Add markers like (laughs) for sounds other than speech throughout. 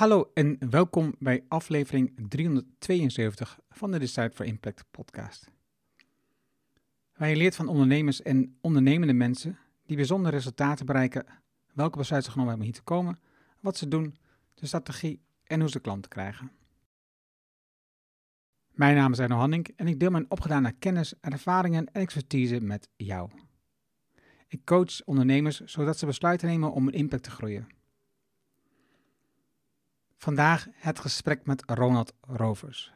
Hallo en welkom bij aflevering 372 van de Decide for Impact podcast. Waar je leert van ondernemers en ondernemende mensen die bijzondere resultaten bereiken, welke besluiten ze genomen hebben hier te komen, wat ze doen, de strategie en hoe ze klanten krijgen. Mijn naam is Arno Hanning en ik deel mijn opgedane kennis, ervaringen en expertise met jou. Ik coach ondernemers zodat ze besluiten nemen om een impact te groeien. Vandaag het gesprek met Ronald Rovers.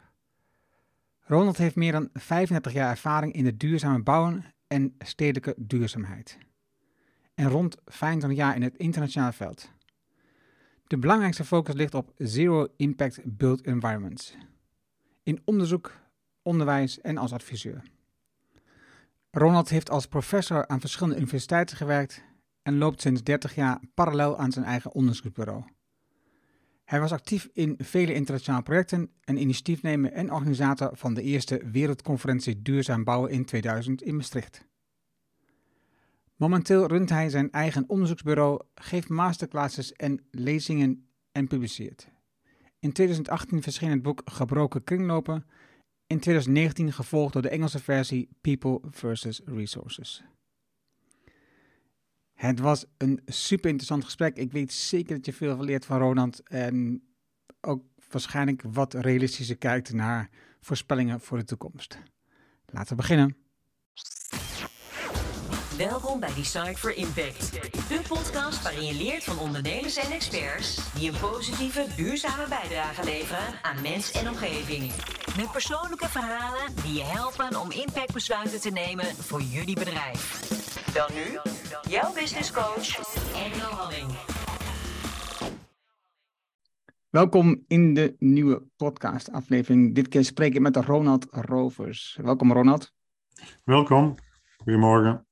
Ronald heeft meer dan 35 jaar ervaring in de duurzame bouwen en stedelijke duurzaamheid. En rond 25 jaar in het internationale veld. De belangrijkste focus ligt op Zero Impact Built Environments. In onderzoek, onderwijs en als adviseur. Ronald heeft als professor aan verschillende universiteiten gewerkt en loopt sinds 30 jaar parallel aan zijn eigen onderzoeksbureau. Hij was actief in vele internationale projecten en initiatiefnemer en organisator van de eerste Wereldconferentie Duurzaam Bouwen in 2000 in Maastricht. Momenteel runt hij zijn eigen onderzoeksbureau, geeft masterclasses en lezingen en publiceert. In 2018 verscheen het boek Gebroken Kringlopen, in 2019 gevolgd door de Engelse versie People vs. Resources. Het was een super interessant gesprek. Ik weet zeker dat je veel geleerd van Ronald. En ook waarschijnlijk wat realistischer kijkt naar voorspellingen voor de toekomst. Laten we beginnen. Welkom bij Design for Impact. De podcast waarin je leert van ondernemers en experts die een positieve, duurzame bijdrage leveren aan mens en omgeving. Met persoonlijke verhalen die je helpen om impactbesluiten te nemen voor jullie bedrijf. Dan nu, jouw business coach, Engel Halling. Welkom in de nieuwe podcast aflevering. Dit keer spreek ik met Ronald Rovers. Welkom Ronald. Welkom. Goedemorgen.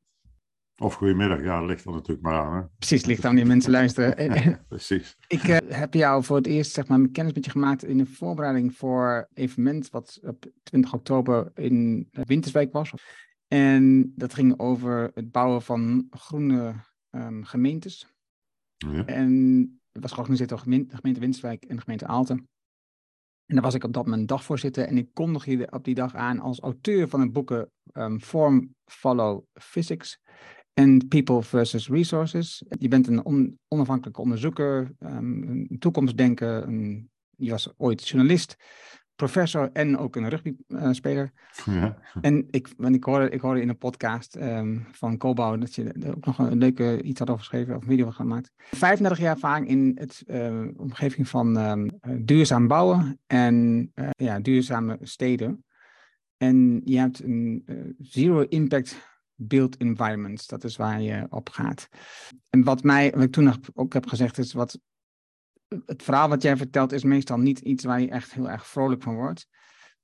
Of goedemiddag, ja, dat ligt er natuurlijk maar aan. Hè? Precies, ligt aan die mensen (laughs) luisteren. Precies. Ik uh, heb jou voor het eerst zeg maar, kennis met je gemaakt in de voorbereiding voor een evenement wat op 20 oktober in Winterswijk was. En dat ging over het bouwen van groene um, gemeentes. Ja. En het was georganiseerd door de gemeente Winterswijk en de gemeente Aalten. En daar was ik op dat moment dagvoorzitter. En ik kondig je op die dag aan als auteur van het boeken um, Form, Follow, Physics en People versus Resources. Je bent een on onafhankelijke onderzoeker, um, een toekomstdenker, een, je was ooit journalist, professor en ook een rugbyspeler. Ja. En ik, want ik, hoorde, ik hoorde in een podcast um, van Cobouw dat je er ook nog een leuke iets had over geschreven of een video gemaakt. 35 jaar ervaring in het uh, omgeving van um, duurzaam bouwen en uh, ja, duurzame steden. En je hebt een uh, zero impact built environments. Dat is waar je op gaat. En wat mij, wat ik toen ook heb gezegd, is wat het verhaal wat jij vertelt is meestal niet iets waar je echt heel erg vrolijk van wordt.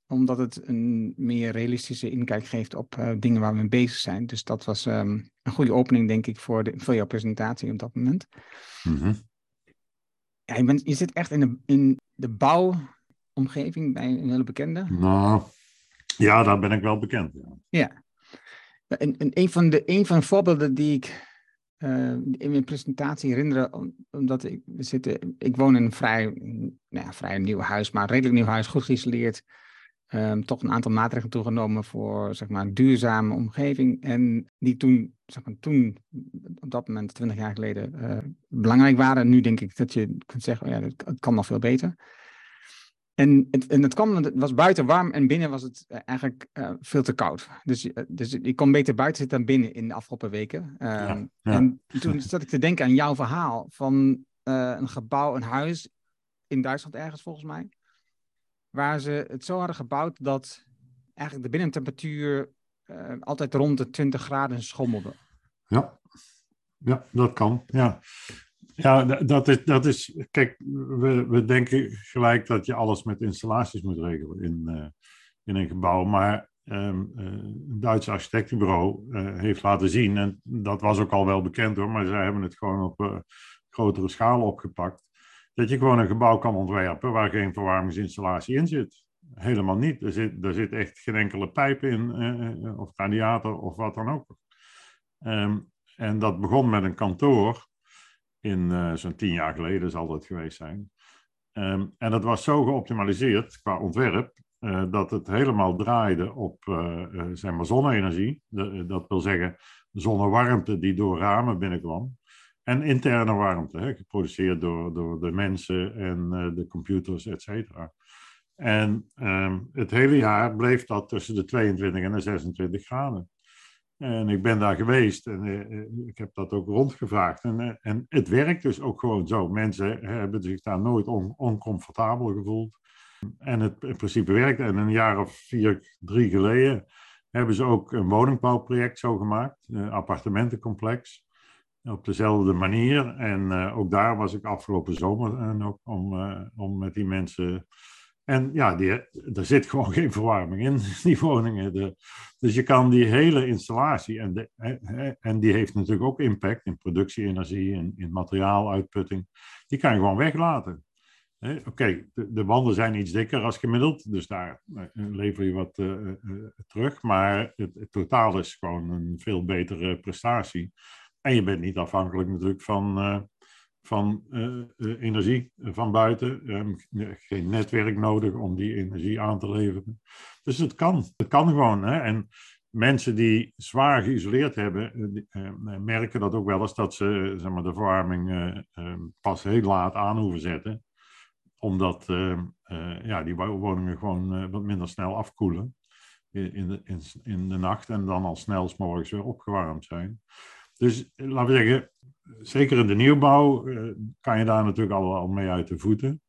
Omdat het een meer realistische inkijk geeft op uh, dingen waar we mee bezig zijn. Dus dat was um, een goede opening, denk ik, voor, de, voor jouw presentatie op dat moment. Mm -hmm. ja, je, bent, je zit echt in de, in de bouwomgeving bij een hele bekende. Nou, ja, daar ben ik wel bekend. Ja. ja. En, en een, van de, een van de voorbeelden die ik uh, in mijn presentatie herinneren, omdat ik, zitten, ik woon in een vrij, nou ja, vrij nieuw huis, maar redelijk nieuw huis, goed geïsoleerd. Um, toch een aantal maatregelen toegenomen voor zeg maar, een duurzame omgeving. En die toen, zeg maar, toen, op dat moment, 20 jaar geleden, uh, belangrijk waren. Nu denk ik dat je kunt zeggen, oh ja, het kan nog veel beter. En het, en het kwam, het was buiten warm en binnen was het eigenlijk uh, veel te koud. Dus, uh, dus ik kon beter buiten zitten dan binnen in de afgelopen weken. Ja, ja. En toen zat ik te denken aan jouw verhaal van uh, een gebouw, een huis in Duitsland ergens volgens mij. Waar ze het zo hadden gebouwd dat eigenlijk de binnentemperatuur altijd rond de 20 graden schommelde. Ja, ja dat kan. Ja. Ja, dat is, dat is kijk, we, we denken gelijk dat je alles met installaties moet regelen in, uh, in een gebouw. Maar um, uh, een Duitse architectenbureau uh, heeft laten zien, en dat was ook al wel bekend hoor, maar zij hebben het gewoon op grotere schaal opgepakt, dat je gewoon een gebouw kan ontwerpen waar geen verwarmingsinstallatie in zit. Helemaal niet. Er zit, er zit echt geen enkele pijp in, of radiator of wat dan ook. Um, en dat begon met een kantoor in uh, zo'n tien jaar geleden zal dat geweest zijn. Ehm, en dat was zo geoptimaliseerd qua ontwerp dat het helemaal draaide op zeg maar zonne-energie. dat wil zeggen zonnewarmte die door ramen binnenkwam. En interne warmte, hè, geproduceerd door, door de mensen en de computers, et cetera. En ehm, het hele jaar bleef dat tussen de 22 en de 26 graden. En ik ben daar geweest en uh, ik heb dat ook rondgevraagd. En, uh, en het werkt dus ook gewoon zo. Mensen hebben zich daar nooit on, oncomfortabel gevoeld. En het in principe werkt. En een jaar of vier, drie geleden hebben ze ook een woningbouwproject zo gemaakt. Een appartementencomplex. Op dezelfde manier. En ook daar was ik afgelopen zomer nog om, om met die mensen en ja, die, er zit gewoon (laughs) geen verwarming in, die woningen. De, dus je kan die hele installatie, en, de, en die heeft natuurlijk ook impact in productieenergie, in, in materiaaluitputting, die kan je gewoon weglaten. Oké, de, de, wanden zijn iets dikker als gemiddeld, dus daar eh, lever je wat uh, terug. Maar het, totaal is gewoon een veel betere prestatie. En je bent niet afhankelijk natuurlijk van, van uh, energie van buiten. Geen netwerk nodig om die energie aan te leveren. Dus het kan. Het kan gewoon. Hè? En mensen die zwaar geïsoleerd hebben, merken dat ook wel eens dat ze zeg maar, de verwarming ehm, pas heel laat aan hoeven zetten. Omdat ehm, ja, die woningen gewoon wat minder snel afkoelen in de, in, in de nacht en dan al snel s morgens weer opgewarmd zijn. Dus laten we zeggen, zeker in de nieuwbouw uh, kan je daar natuurlijk al, al mee uit de voeten.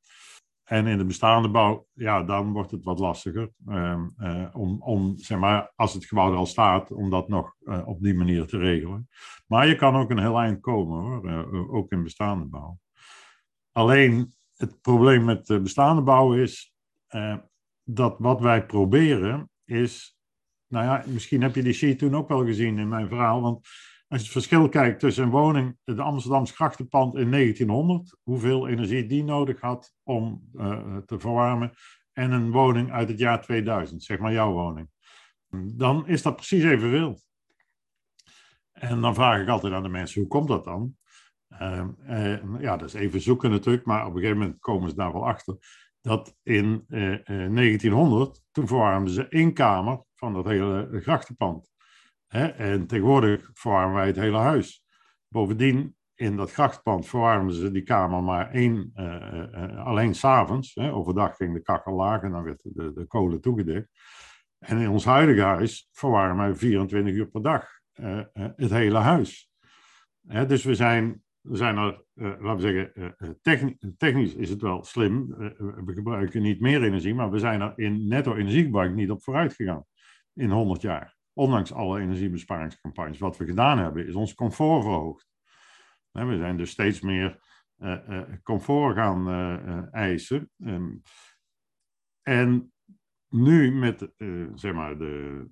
En in de bestaande bouw, ja, dan wordt het wat lastiger. Uh, uh, om, om, zeg maar, als het gebouw al staat, om dat nog op die manier te regelen. Maar je kan ook een heel eind komen, hoor. ook in bestaande bouw. Alleen, het probleem met de bestaande bouw is dat wat wij proberen is. Nou ja, misschien heb je die sheet toen ook wel gezien in mijn verhaal. Want als je het verschil kijkt tussen een woning, de Amsterdamse grachtenpand in 1900, hoeveel energie die nodig had om uh, te verwarmen, en een woning uit het jaar 2000, zeg maar jouw woning, dan is dat precies evenveel. En dan vraag ik altijd aan de mensen, hoe komt dat dan? Uh, ja, dat is even zoeken natuurlijk, maar op een gegeven moment komen ze daar wel achter. Dat in 1900, toen verwarmden ze één kamer van dat hele grachtenpand. Hè? En tegenwoordig verwarmen wij het hele huis. Bovendien, in dat grachtpand verwarmen ze die kamer maar één, uh, uh, alleen s'avonds. Overdag ging de kachel laag en dan werd de, de kolen toegedekt. En in ons huidige huis verwarmen wij 24 uur per dag het hele huis. Hè? Dus we zijn, we zijn er, laten we zeggen, technisch, technisch is het wel slim. we gebruiken niet meer energie, maar we zijn er in netto energiegebruik niet op vooruit gegaan in 100 jaar ondanks alle energiebesparingscampagnes, wat we gedaan hebben, is ons comfort verhoogd. We zijn dus steeds meer uh, uh, comfort gaan uh, eisen. Um, en nu met zeg maar de,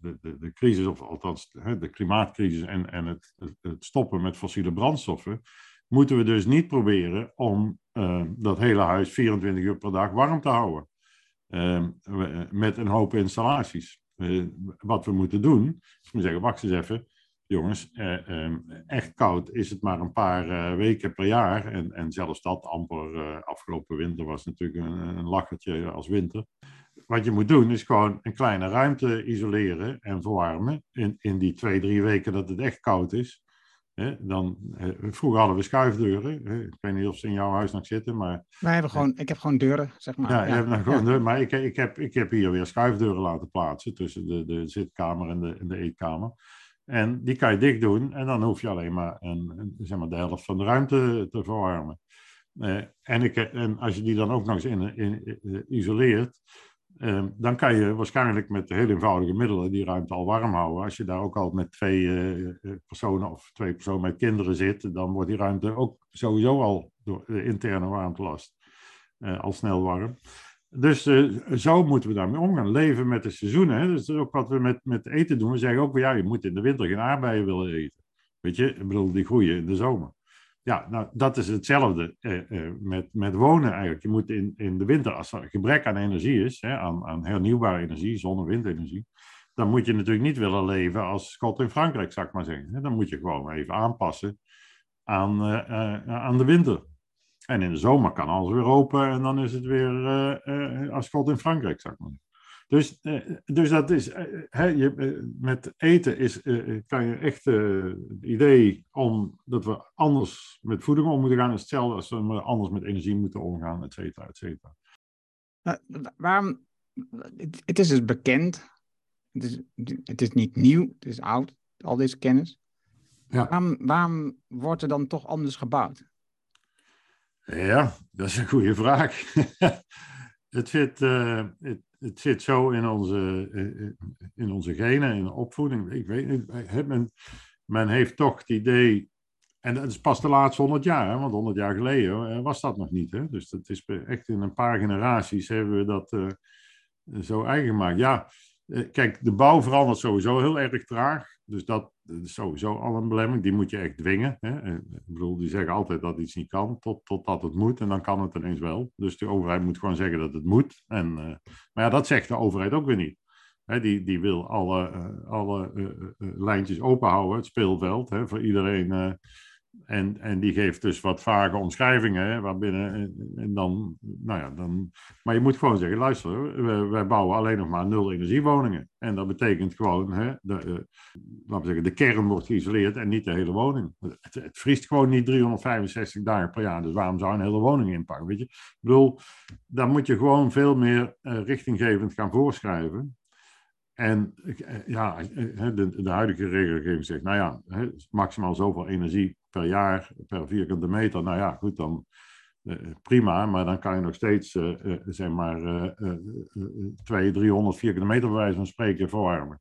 de, de, de, crisis, of althans de klimaatcrisis en, en het, het, stoppen met fossiele brandstoffen, moeten we dus niet proberen om dat hele huis 24 uur per dag warm te houden. Ehm, met een hoop installaties. Eh, wat we moeten doen, is we zeggen, wacht eens even, jongens, eh, ehm, echt koud is het maar een paar eh, weken per jaar. En, en zelfs dat amper afgelopen winter was natuurlijk een, een lachertje als winter. Wat je moet doen is gewoon een kleine ruimte isoleren en verwarmen in, in die twee, drie weken dat het echt koud is dan, vroeger hadden we schuifdeuren. Ik weet niet of ze in jouw huis nog zitten, maar... Wij hebben gewoon, ik heb gewoon deuren, zeg maar. Ja, je hebt nog gewoon deuren, maar ik, ik, heb, ik heb hier weer schuifdeuren laten plaatsen tussen de, de zitkamer en de, en de eetkamer. En die kan je dicht doen en dan hoef je alleen maar, een, zeg maar de helft van de ruimte te verwarmen. en, ik, en als je die dan ook nog eens in, in, in isoleert, dan kan je waarschijnlijk met heel eenvoudige middelen die ruimte al warm houden. Als je daar ook al met twee eh, eh, personen of twee personen met kinderen zit, dan wordt die ruimte ook sowieso al door de interne warmtelast uh, al snel warm. Dus zo moeten we daarmee omgaan. Leven met de seizoenen. Hè? Dat is ook wat we met, met eten doen. We zeggen ook, ja, je moet in de winter geen aardbeien willen eten. Weet je, ik bedoel, die groeien in de zomer. Ja, nou, dat is hetzelfde eh, eh, met, met wonen eigenlijk. Je moet in, in de winter, als er gebrek aan energie is, hè, aan, aan hernieuwbare energie, zonne- en windenergie, dan moet je natuurlijk niet willen leven als Schot in Frankrijk, zou ik maar zeggen. Dan moet je gewoon even aanpassen aan, uh, aan de winter. En in de zomer kan alles weer open en dan is het weer als God in Frankrijk, zeg maar. Dus, uh, dus dat is, hè, je, met eten is, kan je echt het idee om dat we anders met voeding om moeten gaan, is hetzelfde als we anders met energie moeten omgaan, et cetera, et cetera. waarom, het, het, is dus bekend, het is, het is niet nieuw, het is oud, al deze kennis. Ja. Waarom, waarom wordt er dan toch anders gebouwd? Ja, dat is een goede vraag. (laughs) het, zit, uh, het, het, zit zo in onze, uh, in onze genen, in de opvoeding. Ik weet niet, men, men heeft toch het idee, en dat is pas de laatste honderd jaar, want honderd jaar geleden was dat nog niet. Hè? Dus dat is echt in een paar generaties hebben we dat zo eigen gemaakt. Ja, kijk, de bouw verandert sowieso heel erg traag. Dus dat, is sowieso al een belemmering. Die moet je echt dwingen. Hè? Ik bedoel, die zeggen altijd dat iets niet kan, tot, totdat het moet. En dan kan het ineens wel. Dus de overheid moet gewoon zeggen dat het moet. En, uh, maar ja, dat zegt de overheid ook weer niet. Hè, die, die wil alle, uh, alle lijntjes openhouden, het speelveld, hè, voor iedereen en, en die geeft dus wat vage omschrijvingen, waarbinnen, en, dan, nou ja, dan, maar je moet gewoon zeggen, luister, wij bouwen alleen nog maar nul energiewoningen. En dat betekent gewoon, hè, de, uh, laten we zeggen, de kern wordt geïsoleerd en niet de hele woning. Het, het, vriest gewoon niet 365 dagen per jaar, dus waarom zou een hele woning inpakken, weet je? Ik bedoel, moet je gewoon veel meer uh, richtinggevend gaan voorschrijven. En eh, ja, de, de huidige regelgeving zegt, nou ja, maximaal zoveel energie per jaar, per vierkante meter. Nou ja, goed, dan uh, prima, maar dan kan je nog steeds, uh, zeg maar, 200, 300 vierkante meter bij wijze van spreken verwarmen.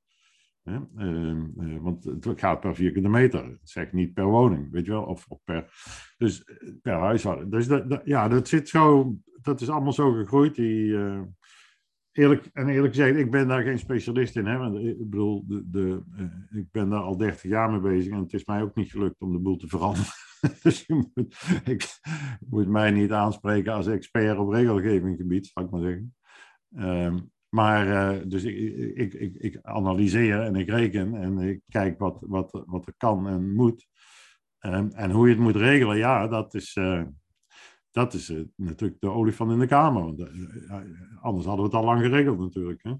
Ehm, want het gaat per vierkante meter, zeg niet per woning, weet je wel, of, of per, dus per huishouden. Dus dat, ja, dat zit zo, dat is allemaal zo gegroeid, die eerlijk, en eerlijk gezegd, ik ben daar geen specialist in. Hè? Want ik bedoel, de, de, uh, ik ben daar al 30 jaar mee bezig en het is mij ook niet gelukt om de boel te veranderen. (laughs) dus je moet, ik moet mij niet aanspreken als expert op regelgevinggebied, zal ik maar zeggen. Um, maar uh, dus ik, ik, ik, ik, analyseer en ik reken en ik kijk wat, wat, wat er kan en moet. Um, en hoe je het moet regelen, ja, dat is, uh, dat is uh, natuurlijk de olifant in de kamer. Want, uh, anders hadden we het al lang geregeld natuurlijk. Hè?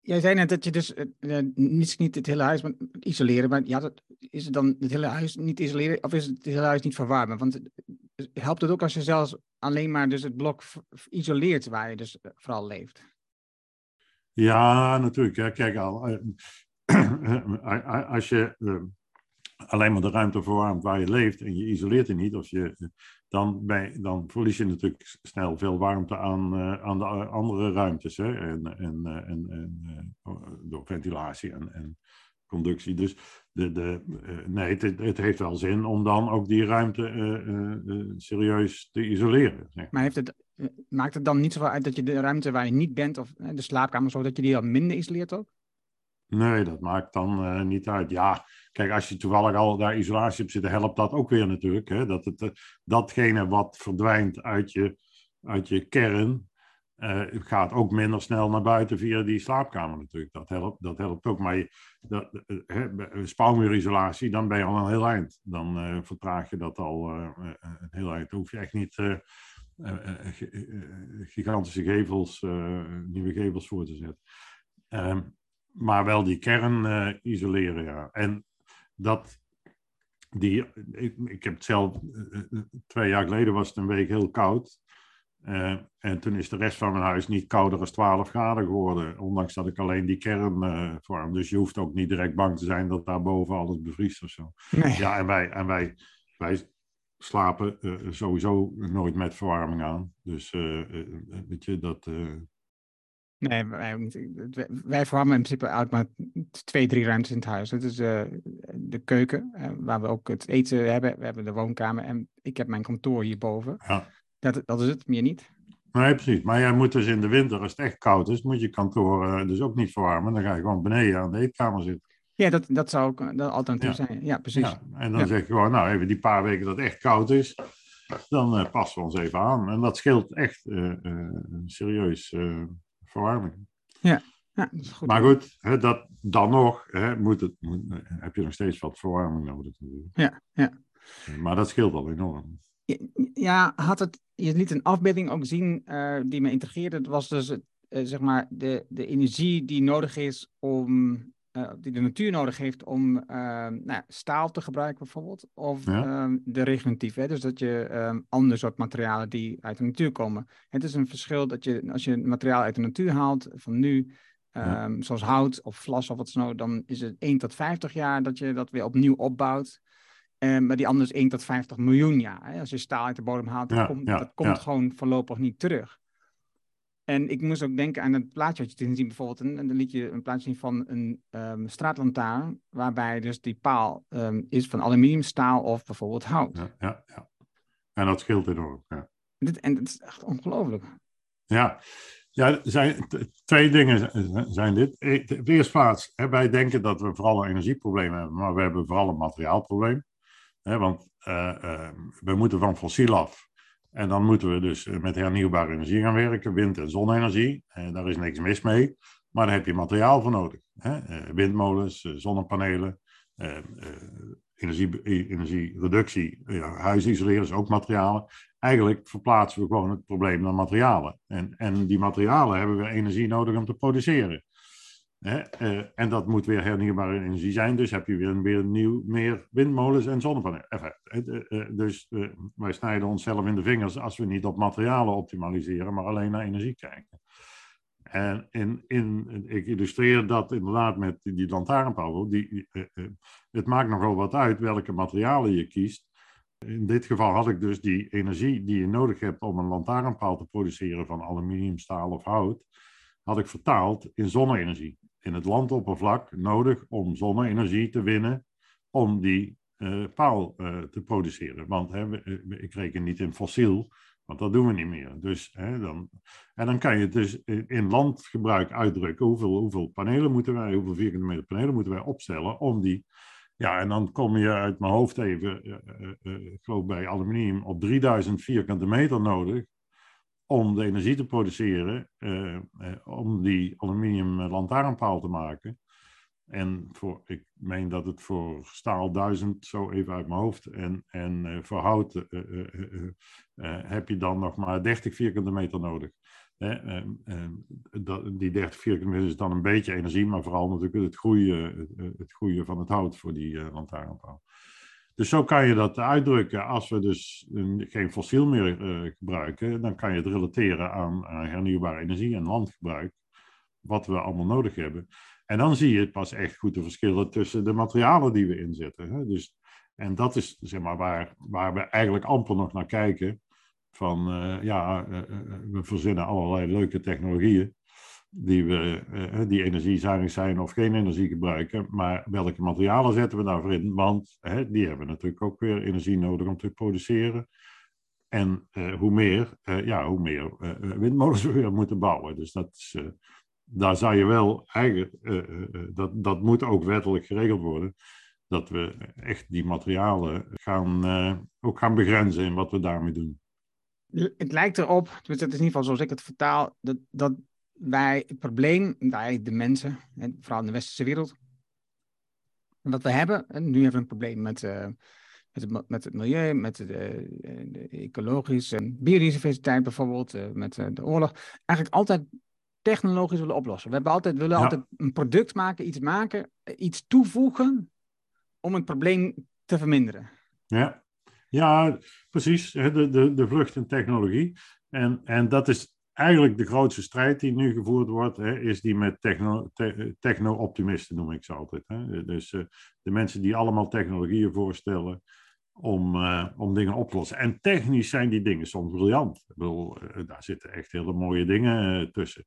Jij zei net dat je dus uh, niet, niet het hele huis isoleren, maar ja, dat, is het dan het hele huis niet isoleren of is het, het hele huis niet verwarmen? Want helpt het ook als je zelfs alleen maar dus het blok isoleert waar je dus vooral leeft? Ja, natuurlijk. Kijk al, (clears throat) als je alleen maar de ruimte verwarmt waar je leeft en je isoleert het niet, of je, dan, bij, dan verlies je natuurlijk snel veel warmte aan, uh, aan de andere ruimtes. Hè? En, en, uh, en, en door ventilatie en, en conductie. Dus de, de, nee, het, het, heeft wel zin om dan ook die ruimte serieus te isoleren. Maar heeft het, maakt het dan niet zoveel uit dat je de ruimte waar je niet bent, of de slaapkamer, zo, dat je die dan minder isoleert ook? Nee, dat maakt dan uh, niet uit. Ja, kijk, als je toevallig al daar isolatie op zit, helpt dat ook weer natuurlijk. Hè? Dat het, uh, datgene wat verdwijnt uit je, uit je kern, uh, gaat ook minder snel naar buiten via die slaapkamer natuurlijk. Dat helpt, dat helpt ook. Maar je, dat, spouwmuurisolatie, dan ben je al een heel eind. Dan vertraag je dat al een heel eind. Dan hoef je echt niet gigantische gevels, nieuwe gevels voor te zetten. Um, maar wel die kern uh, isoleren, ja. En dat, die, ik, ik heb het zelf, uh, twee jaar geleden was het een week heel koud. Uh, en toen is de rest van mijn huis niet kouder dan 12 graden geworden, ondanks dat ik alleen die kern vorm. Dus je hoeft ook niet direct bang te zijn dat daarboven alles bevriest of zo. Nee. Ja, en wij, en wij, wij slapen sowieso nooit met verwarming aan. Dus weet je, dat, Nee, wij, wij verwarmen in principe uit maar twee, drie ruimtes in het huis. Het is uh, de keuken, uh, waar we ook het eten hebben. We hebben de woonkamer en ik heb mijn kantoor hierboven. Ja. Dat, dat is het, meer niet. Nee, precies. Maar jij moet dus in de winter, als het echt koud is, moet je kantoor uh, dus ook niet verwarmen. Dan ga je gewoon beneden aan de eetkamer zitten. Ja, dat, dat zou ook een alternatief ja. zijn. Ja, precies. Ja. En dan ja. zeg je gewoon, nou even die paar weken dat het echt koud is, dan passen we ons even aan. En dat scheelt echt serieus verwarming. Ja, ja dat is goed. Maar goed, hè, dat, dan nog hè, moet het, moet, heb je nog steeds wat verwarming nodig. Ja, ja. Maar dat scheelt al enorm. Ja, had het, je liet een afbeelding ook zien uh, die me integreerde. Dat was dus uh, zeg maar de, de energie die nodig is om, uh, die de natuur nodig heeft om nou, staal te gebruiken bijvoorbeeld. Of ja. um, de regeneratief, hè? dus dat je um, ander soort materialen die uit de natuur komen. Het is een verschil dat je, als je materiaal uit de natuur haalt van nu, ja. zoals hout of vlas of wat dan ook, dan is het 1 tot 50 jaar dat je dat weer opnieuw opbouwt. Maar die andere is 1 tot 50 miljoen jaar. Hè? Als je staal uit de bodem haalt, ja, komt, dat komt gewoon voorlopig niet terug. En ik moest ook denken aan het plaatje wat je te zien, bijvoorbeeld. En, dan liet je een plaatje zien van een um, straatlantaarn, waarbij dus die paal um, is van aluminium, staal of bijvoorbeeld hout. Ja, ja, ja. En dat scheelt enorm. Ja. Dit, en dat is echt ongelooflijk. Ja, ja zijn, twee dingen zijn dit. Op de eerste plaats, hè, wij denken dat we vooral een energieprobleem hebben, maar we hebben vooral een materiaalprobleem. Hè, want uh, uh, we moeten van fossiel af. En dan moeten we dus met hernieuwbare energie gaan werken, wind- en zonne-energie. En daar is niks mis mee, maar daar heb je materiaal voor nodig. Uh, windmolens, zonnepanelen, energie, energiereductie, ja, huis isoleren is ook materialen. Eigenlijk verplaatsen we gewoon het probleem naar materialen. En, en die materialen hebben we energie nodig om te produceren. Uh, en dat moet weer hernieuwbare energie zijn, dus heb je weer, weer nieuw, meer windmolens en zonnepanelen. Uh, uh, dus wij snijden onszelf in de vingers als we niet op materialen optimaliseren, maar alleen naar energie kijken. En in, in, ik illustreer dat inderdaad met die, die lantaarnpaal. Die, het maakt nogal wat uit welke materialen je kiest. In dit geval had ik dus die energie die je nodig hebt om een lantaarnpaal te produceren van aluminium, staal of hout, had ik vertaald in zonne-energie in het landoppervlak nodig om zonne-energie te winnen om die uh, paal uh, te produceren. Want hè, we, ik reken niet in fossiel, want dat doen we niet meer. Dus, hè, dan, en dan kan je het dus in landgebruik uitdrukken. Hoeveel, hoeveel panelen moeten wij, hoeveel vierkante meter panelen moeten wij opstellen om die... Ja, en dan kom je uit mijn hoofd even, uh, ik geloof bij aluminium, op 3000 vierkante meter nodig om de energie te produceren, uh, uh, om die aluminium lantaarnpaal te maken. En voor, ik meen dat het voor staal 1000, zo even uit mijn hoofd, en, en uh, voor hout heb je dan nog maar 30 vierkante meter nodig. Hè? Dat, die 30 vierkante meter is dan een beetje energie, maar vooral natuurlijk het groeien, het groeien van het hout voor die lantaarnpaal. Dus zo kan je dat uitdrukken. Als we dus geen fossiel meer uh, gebruiken, dan kan je het relateren aan, aan hernieuwbare energie en landgebruik, wat we allemaal nodig hebben. En dan zie je pas echt goed de verschillen tussen de materialen die we inzetten. Hè? Dus, en dat is zeg maar, waar, waar we eigenlijk amper nog naar kijken. Van ja, we verzinnen allerlei leuke technologieën die, we, uh, die energiezuinig zijn of geen energie gebruiken. Maar welke materialen zetten we daarvoor in? Want die hebben natuurlijk ook weer energie nodig om te produceren. En uh, hoe meer, ja, hoe meer windmolens (laughs) we weer moeten bouwen. Dus dat is, daar zou je wel eigenlijk, dat, dat moet ook wettelijk geregeld worden. Dat we echt die materialen gaan, ook gaan begrenzen in wat we daarmee doen. Het lijkt erop, het is in ieder geval zoals ik het vertaal, dat, dat wij het probleem, wij de mensen, en vooral in de westerse wereld, wat we hebben, en nu hebben we een probleem met, uh, met, het, met het milieu, met de, de ecologische biodiversiteit bijvoorbeeld, uh, met de oorlog, eigenlijk altijd technologisch willen oplossen. We hebben altijd, willen ja. altijd een product maken, iets maken, iets toevoegen om het probleem te verminderen. Ja, ja precies. De, de, de vlucht in technologie. En, en dat is eigenlijk de grootste strijd die nu gevoerd wordt, hè, is die met te, techno-optimisten, noem ik ze altijd. Hè. Dus uh, de mensen die allemaal technologieën voorstellen om, om dingen op te lossen. En technisch zijn die dingen soms briljant. Ik bedoel, daar zitten echt hele mooie dingen tussen.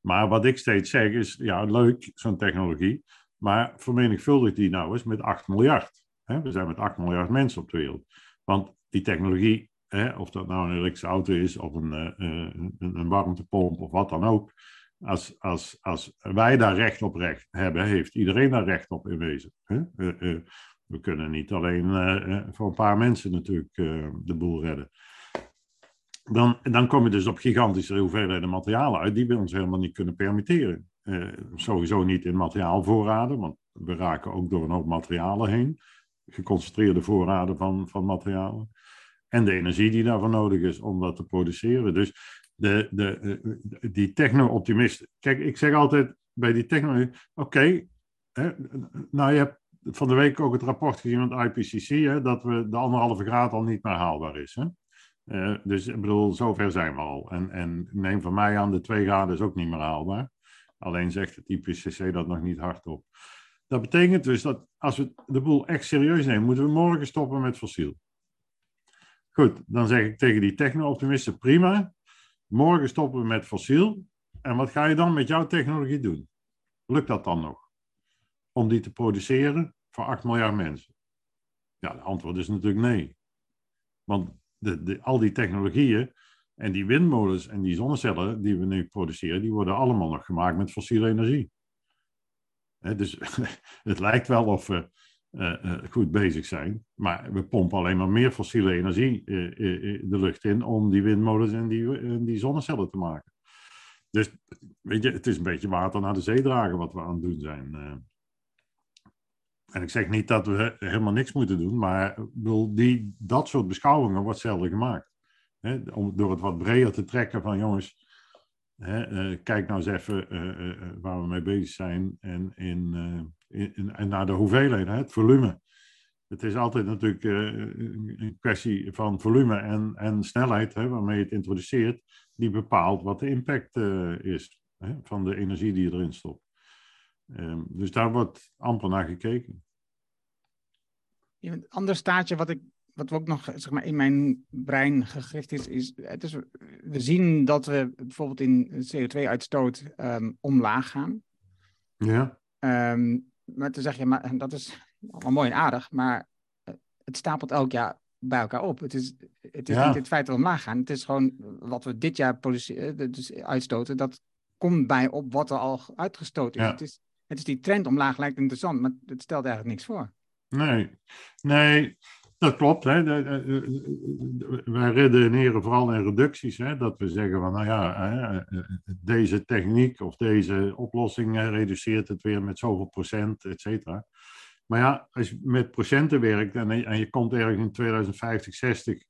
Maar wat ik steeds zeg is, ja, leuk, zo'n technologie, maar vermenigvuldig die nou eens met 8 miljard. Hè. We zijn met 8 miljard mensen op de wereld. Want die technologie Hè, of dat nou een elektrische auto is of een, uh, een, een, warmtepomp of wat dan ook. Als, als, als wij daar recht op recht hebben, heeft iedereen daar recht op in wezen. Hè? Uh, we kunnen niet alleen voor een paar mensen natuurlijk de boel redden. Dan, dan kom je dus op gigantische hoeveelheden materialen uit die we ons helemaal niet kunnen permitteren. sowieso niet in materiaalvoorraden, want we raken ook door een hoop materialen heen. Geconcentreerde voorraden van, van materialen. En de energie die daarvoor nodig is om dat te produceren. Dus de, de, die techno-optimisten. Kijk, ik zeg altijd bij die techno. Oké, nou je hebt van de week ook het rapport gezien van het IPCC, hè, dat we de anderhalve graad al niet meer haalbaar is. Hè? Uh, dus ik bedoel, zover zijn we al. En, en neem van mij aan, de twee graden is ook niet meer haalbaar. Alleen zegt het IPCC dat nog niet hardop. Dat betekent dus dat als we de boel echt serieus nemen, moeten we morgen stoppen met fossiel. Goed, dan zeg ik tegen die techno-optimisten, prima. Morgen stoppen we met fossiel. En wat ga je dan met jouw technologie doen? Lukt dat dan nog? Om die te produceren voor 8 miljard mensen? Ja, de antwoord is natuurlijk nee. Want de, de, al die technologieën en die windmolens en die zonnecellen die we nu produceren, die worden allemaal nog gemaakt met fossiele energie. dus (laughs) het lijkt wel of goed bezig zijn, maar we pompen alleen maar meer fossiele energie uh, de lucht in om die windmolens en die, die zonnecellen te maken. Dus weet je, het is een beetje water naar de zee dragen wat we aan het doen zijn. En ik zeg niet dat we helemaal niks moeten doen, maar bedoel, die, dat soort beschouwingen wordt zelden gemaakt. Om, door het wat breder te trekken van jongens, hè, uh, kijk nou eens even uh, uh, waar we mee bezig zijn en, in, in, en naar de hoeveelheden, het volume. Het is altijd natuurlijk een kwestie van volume en, en snelheid hè, waarmee je het introduceert, die bepaalt wat de impact is hè, van de energie die je erin stopt. Um, dus daar wordt amper naar gekeken. Een ander staatje wat, ik, wat ook nog zeg maar, in mijn brein gegrift is, is, het is we zien dat we bijvoorbeeld in CO2-uitstoot um, ehm, omlaag gaan. Ja. Um, maar te zeggen, ja, maar dat is allemaal mooi en aardig, maar eh, het stapelt elk jaar bij elkaar op. Het is, het is niet het feit dat we omlaag gaan. Het is gewoon wat we dit jaar dus uitstoten. Dat komt bij op wat er al uitgestoten is. Ja. Het is het is die trend omlaag lijkt interessant, maar het stelt eigenlijk niks voor. Nee, nee dat klopt. Hè. wij redeneren vooral in reducties. Hè, dat we zeggen van, nou ja, deze techniek of deze oplossing reduceert het weer met zoveel procent, et cetera. Maar ja, als je met procenten werkt en, en je komt ergens in 2050, 60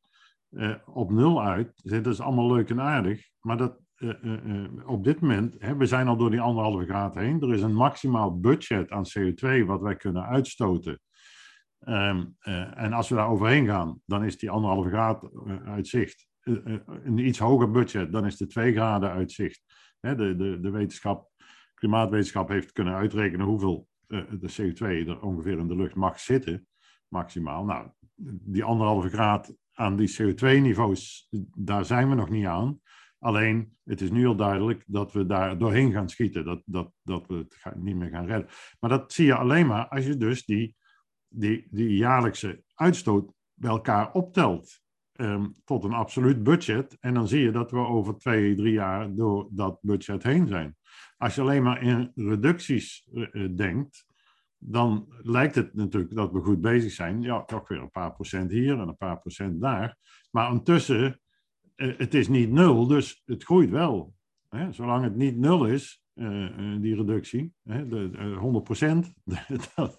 uh, op nul uit, dat is allemaal leuk en aardig. Maar dat, uh, uh, op dit moment, hè, we zijn al door die anderhalve graad heen. Er is een maximaal budget aan CO2 wat wij kunnen uitstoten. Um, en als we daar overheen gaan, dan is die anderhalve graad uitzicht. een iets hoger budget, dan is de twee graden uitzicht. Hè, de, de, de wetenschap, klimaatwetenschap heeft kunnen uitrekenen hoeveel de CO2 er ongeveer in de lucht mag zitten, maximaal. Nou, die anderhalve graad aan die CO2-niveaus, daar zijn we nog niet aan. Alleen, het is nu al duidelijk dat we daar doorheen gaan schieten, dat, dat, dat we het niet meer gaan redden. Maar dat zie je alleen maar als je dus die, die, jaarlijkse uitstoot bij elkaar optelt um, tot een absoluut budget. En dan zie je dat we over twee, drie jaar door dat budget heen zijn. Als je alleen maar in reducties uh, denkt, dan lijkt het natuurlijk dat we goed bezig zijn. Ja, toch weer een paar procent hier en een paar procent daar. Maar ondertussen eh, het is niet nul, dus het groeit wel. Hè? Zolang het niet nul is, die reductie, hè, de, 100%, (laughs) dat,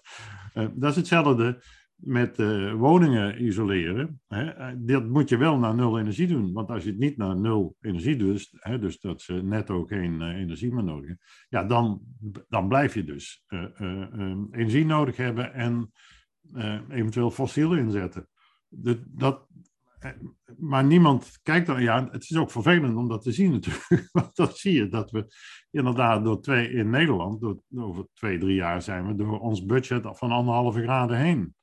dat is hetzelfde met woningen isoleren. Hè? Dat moet je wel naar nul energie doen, want als je het niet naar nul energie doet, hè, dus dat ze netto geen energie meer nodig hebben, ja, dan, dan blijf je dus energie nodig hebben en eventueel fossiel inzetten. De, dat, maar niemand kijkt dan. Ja, het is ook vervelend om dat te zien natuurlijk. (laughs) Want dan zie je dat we inderdaad door twee, in Nederland, door, over twee, drie jaar zijn we door ons budget van anderhalve graden heen.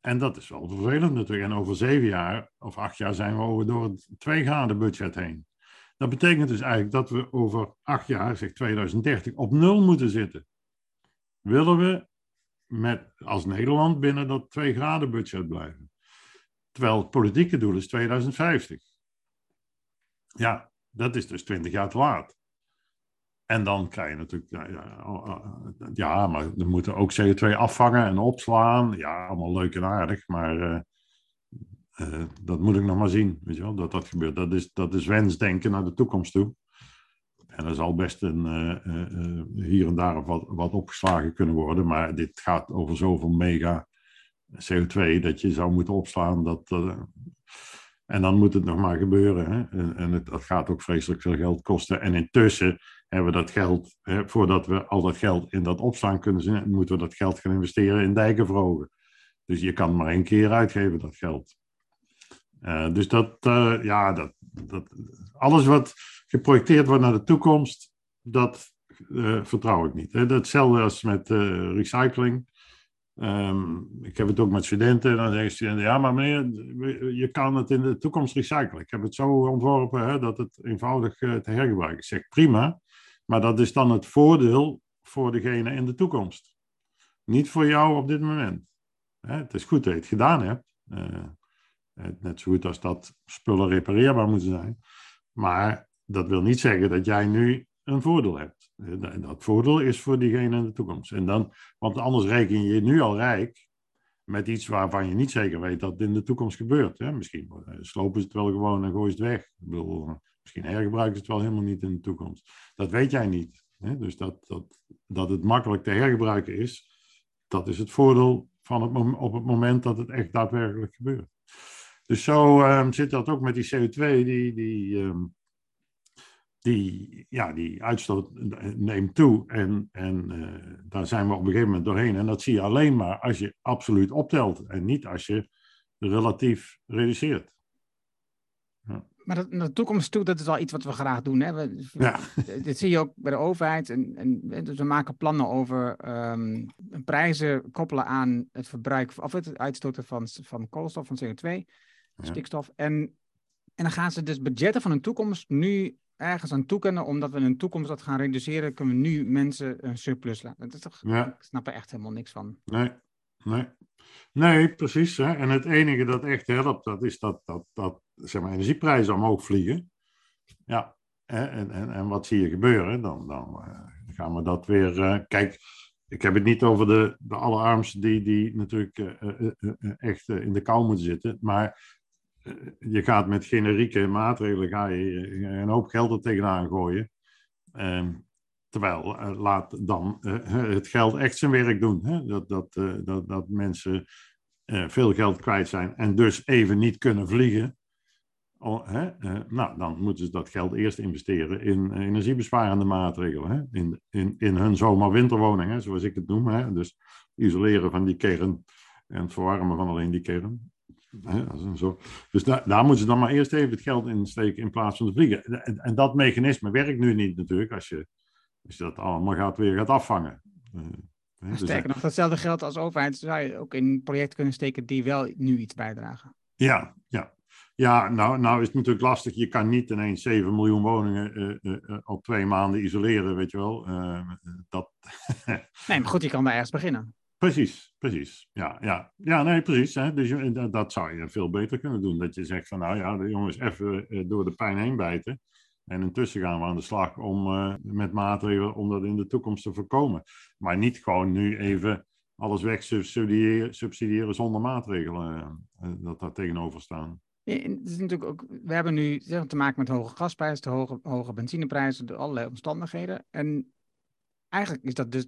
En dat is wel vervelend natuurlijk. En over zeven jaar of acht jaar zijn we over door het twee graden budget heen. Dat betekent dus eigenlijk dat we over acht jaar, zeg 2030, op nul moeten zitten. Willen we met, als Nederland binnen dat twee graden budget blijven? Terwijl het politieke doel is 2050. Ja, dat is dus 20 jaar te laat. En dan krijg je natuurlijk, ja, oh, oh, ja maar we moeten ook CO2 afvangen en opslaan. Ja, allemaal leuk en aardig, maar uh, uh, dat moet ik nog maar zien, weet je wel, dat dat gebeurt. Dat is, dat is wensdenken naar de toekomst toe. En er zal best een, uh, hier en daar wat, wat opgeslagen kunnen worden, maar dit gaat over zoveel mega CO2 dat je zou moeten opslaan. Dat, uh, En dan moet het nog maar gebeuren. Hè? En, en het, dat gaat ook vreselijk veel geld kosten. En intussen hebben we dat geld, hè, voordat we al dat geld in dat opslaan kunnen zien, moeten we dat geld gaan investeren in dijken verhogen. Dus je kan maar één keer uitgeven, dat geld. Uh, dus dat, uh, ja, dat, dat, alles wat geprojecteerd wordt naar de toekomst, dat vertrouw ik niet. Hè. Hetzelfde als met recycling. Um, ik heb het ook met studenten. Dan zeggen studenten, ja, maar meneer, je kan het in de toekomst recyclen. Ik heb het zo ontworpen hè, dat het eenvoudig te hergebruiken is. Ik zeg, prima. Maar dat is dan het voordeel voor degene in de toekomst. Niet voor jou op dit moment. Hè, het is goed dat je het gedaan hebt. net zo goed als dat spullen repareerbaar moeten zijn. Maar dat wil niet zeggen dat jij nu een voordeel hebt. Dat voordeel is voor diegene in de toekomst. En dan, want anders reken je nu al rijk met iets waarvan je niet zeker weet dat het in de toekomst gebeurt. Hè? Misschien slopen ze het wel gewoon en gooien ze het weg. Ik bedoel, misschien hergebruiken ze het wel helemaal niet in de toekomst. Dat weet jij niet. Hè? Dus dat, dat, dat het makkelijk te hergebruiken is, dat is het voordeel van het, op het moment dat het echt daadwerkelijk gebeurt. Dus zo um, zit dat ook met die CO2, die, die, um, die, ja, die uitstoot neemt toe. En, en uh, daar zijn we op een gegeven moment doorheen. En dat zie je alleen maar als je absoluut optelt en niet als je relatief reduceert. Ja. Maar dat, naar de toekomst toe, dat is wel iets wat we graag doen. Hè? We, ja. (laughs) Dit zie je ook bij de overheid. En, en, dus we maken plannen over um, prijzen koppelen aan het verbruik of het uitstoten van, van koolstof, van CO2 stikstof. En, en dan gaan ze dus budgetten van een toekomst nu ergens aan toekennen, omdat we in een toekomst dat gaan reduceren, kunnen we nu mensen een surplus laten. Dat is toch, ja. Ik snap er echt helemaal niks van. Nee, nee. Nee, precies. Hè? En het enige dat echt helpt, dat is dat, dat, dat zeg maar, energieprijzen omhoog vliegen. Ja, en, en, en wat zie je gebeuren? Dan, dan uh, gaan we dat weer. Uh, kijk, ik heb het niet over de, de allerarmsten die, die natuurlijk uh, echt in de kou moeten zitten. Maar je gaat met generieke maatregelen ga je een hoop geld er tegenaan gooien. Ehm, terwijl uh, laat dan het geld echt zijn werk doen. Hè? Dat, dat, dat, dat mensen veel geld kwijt zijn en dus even niet kunnen vliegen. Oh, hè? nou, dan moeten ze dat geld eerst investeren in energiebesparende maatregelen. Hè? In, in, in hun zomer-winterwoning, zoals ik het noem. Hè? Dus isoleren van die kern en het verwarmen van alleen die kern. Zo. Dus daar, daar moeten ze dan maar eerst even het geld in steken in plaats van te vliegen. En, en dat mechanisme werkt nu niet natuurlijk als je, als je dat allemaal gaat, weer gaat afvangen. Uh, dus Sterker nog, datzelfde geld als overheid zou je ook in projecten kunnen steken die wel nu iets bijdragen. Ja, ja. Ja, nou, nou is het natuurlijk lastig. Je kan niet ineens 7 miljoen woningen uh, uh, op twee maanden isoleren, weet je wel. dat... (laughs) nee, maar goed, je kan daar ergens beginnen. Precies, precies. Ja, ja. ja nee, precies. Hè. Dus dat, zou je veel beter kunnen doen. Dat je zegt van, nou ja, de jongens even uh, door de pijn heen bijten. En intussen gaan we aan de slag om, uh, met maatregelen om dat in de toekomst te voorkomen. Maar niet gewoon nu even alles weg subsidiëren, zonder maatregelen uh, dat daar tegenover staan. Het is natuurlijk ook, we hebben nu te maken met hoge gasprijzen, de hoge, hoge benzineprijzen, allerlei omstandigheden. En eigenlijk is dat dus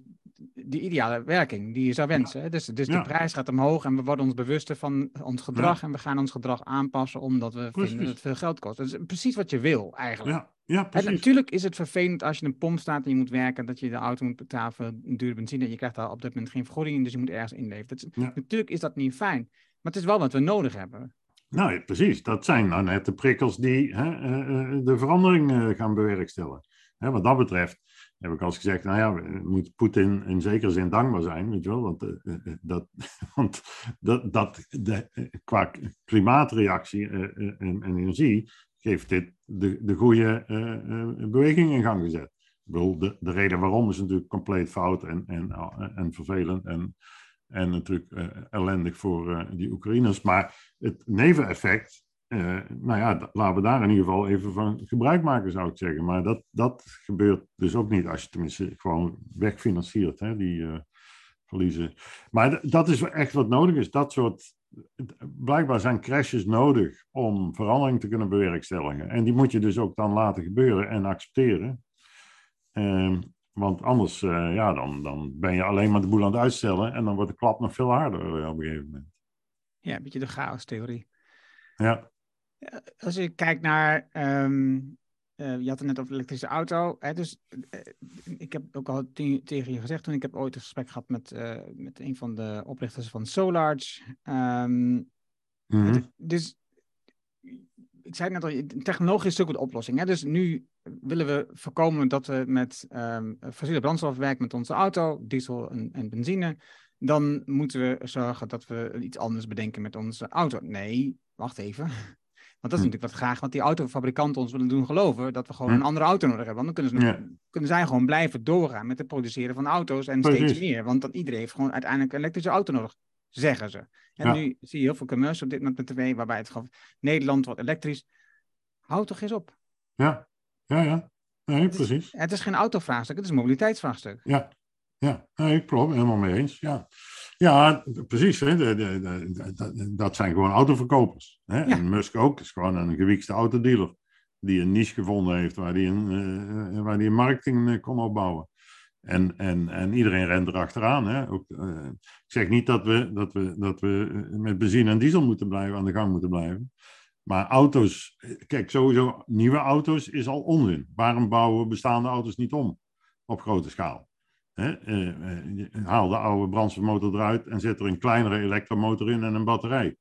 de ideale werking die je zou wensen. Dus, dus de prijs gaat omhoog en we worden ons bewuster van ons gedrag en we gaan ons gedrag aanpassen omdat we vinden dat het veel geld kost. Dat is precies wat je wil eigenlijk. Ja. Ja, precies. En natuurlijk is het vervelend als je een pomp staat en je moet werken, dat je de auto moet betalen voor dure benzine. En je krijgt daar op dit moment geen vergoeding, dus je moet ergens inleveren. Is, Natuurlijk is dat niet fijn, maar het is wel wat we nodig hebben. Nou, precies. Dat zijn nou net de prikkels die hè, eh, eh, de verandering uh, gaan bewerkstelligen. Hè, wat dat betreft heb ik al eens gezegd, nou ja, moet Poetin in zekere zin dankbaar zijn, weet je wel, want, uh, dat, (laughs) want dat, dat de, qua klimaatreactie en, en, energie geeft dit de, de goede beweging in gang gezet. Ik bedoel, de, de reden waarom is natuurlijk compleet fout en, en, en vervelend en, en natuurlijk ellendig voor die Oekraïners, maar het neveneffect uh, nou ja, laten we daar in ieder geval even van gebruik maken, zou ik zeggen. Maar dat, dat gebeurt dus ook niet als je tenminste gewoon wegfinanciert, hè, die uh, verliezen. Maar dat is echt wat nodig is. Dat soort, blijkbaar zijn crashes nodig om verandering te kunnen bewerkstelligen. En die moet je dus ook dan laten gebeuren en accepteren. Uh, want anders, uh, ja, dan, dan ben je alleen maar de boel aan het uitstellen en dan wordt de klap nog veel harder op een gegeven moment. Ja, een beetje de chaos-theorie. Ja. Als je kijkt naar, ehm, eh, je had het net over elektrische auto. Hè, dus eh, ik heb ook al tegen je gezegd toen ik heb ooit een gesprek gehad met, uh, met een van de oprichters van Solarge. Um, dus ik zei net al, technologisch is ook de oplossing. Hè? Dus nu willen we voorkomen dat we met um, fossiele brandstof werken met onze auto, diesel en, en, benzine. Dan moeten we zorgen dat we iets anders bedenken met onze auto. Nee, wacht even. Want dat is hm. natuurlijk wat graag wat die autofabrikanten ons willen doen geloven. Dat we gewoon hm. een andere auto nodig hebben. Want dan kunnen, ze kunnen zij gewoon blijven doorgaan met het produceren van auto's en steeds meer. Want dan iedereen heeft gewoon uiteindelijk een elektrische auto nodig, zeggen ze. En nu zie je heel veel commercials op dit moment met tv, waarbij het gewoon Nederland wordt elektrisch. Houd toch eens op. Ja, ja, ja. Nee, het precies. Is, het is geen autovraagstuk, het is een mobiliteitsvraagstuk. Ja, ja. Nee, ik klopt, helemaal mee eens. Ja, ja precies. Hè. De, de, de, dat zijn gewoon autoverkopers. Hè. En Musk ook, is gewoon een gewiekste autodealer. Die een niche gevonden heeft waar die een, uh, waar die een marketing uh, kon opbouwen. En, en, en iedereen rent erachteraan. Hè? Ook, uh, ik zeg niet dat we, dat, we, dat we met benzine en diesel moeten blijven, aan de gang moeten blijven. Maar auto's, kijk, sowieso nieuwe auto's is al onzin. Waarom bouwen we bestaande auto's niet om op grote schaal? Hè? Uh, haal de oude brandstofmotor eruit en zet er een kleinere elektromotor in en een batterij.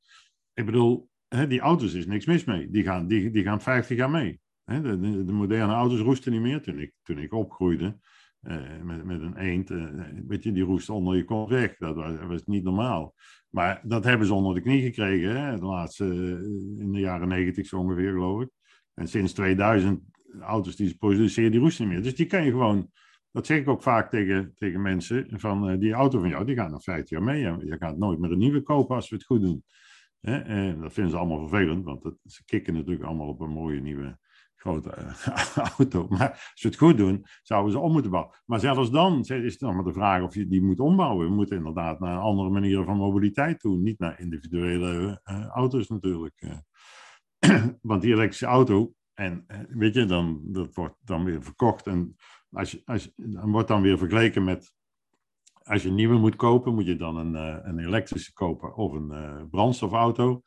Ik bedoel, hè, die auto's is niks mis mee. Die gaan, die, die gaan 50 jaar mee. Hè? De, de, de, moderne auto's roesten niet meer. Toen ik, toen ik opgroeide, uh, met, met een eend, weet je, die roest onder je kont weg. Dat was, was, niet normaal. Maar dat hebben ze onder de knie gekregen, hè? de laatste, in de jaren negentig zo ongeveer, geloof ik. En sinds 2000, auto's die ze produceren, die roesten niet meer. Dus die kan je gewoon, dat zeg ik ook vaak tegen, tegen mensen, van die auto van jou, die gaat nog 50 jaar mee. Je gaat nooit meer een nieuwe kopen als we het goed doen. Hè? En dat vinden ze allemaal vervelend, want dat, ze kicken natuurlijk allemaal op een mooie nieuwe grote eh, (laughs) auto. Maar als ze het goed doen, zouden ze om moeten bouwen. Maar zelfs dan is het nog maar de vraag of je die moet ombouwen. We moeten inderdaad naar andere manieren van mobiliteit toe. Niet naar individuele auto's natuurlijk. (clears throat) Want die elektrische auto, en weet je, dan, dat wordt dan weer verkocht. En als je, als, dan wordt dan weer vergeleken met als je een nieuwe moet kopen, moet je dan een, een elektrische kopen of een brandstofauto.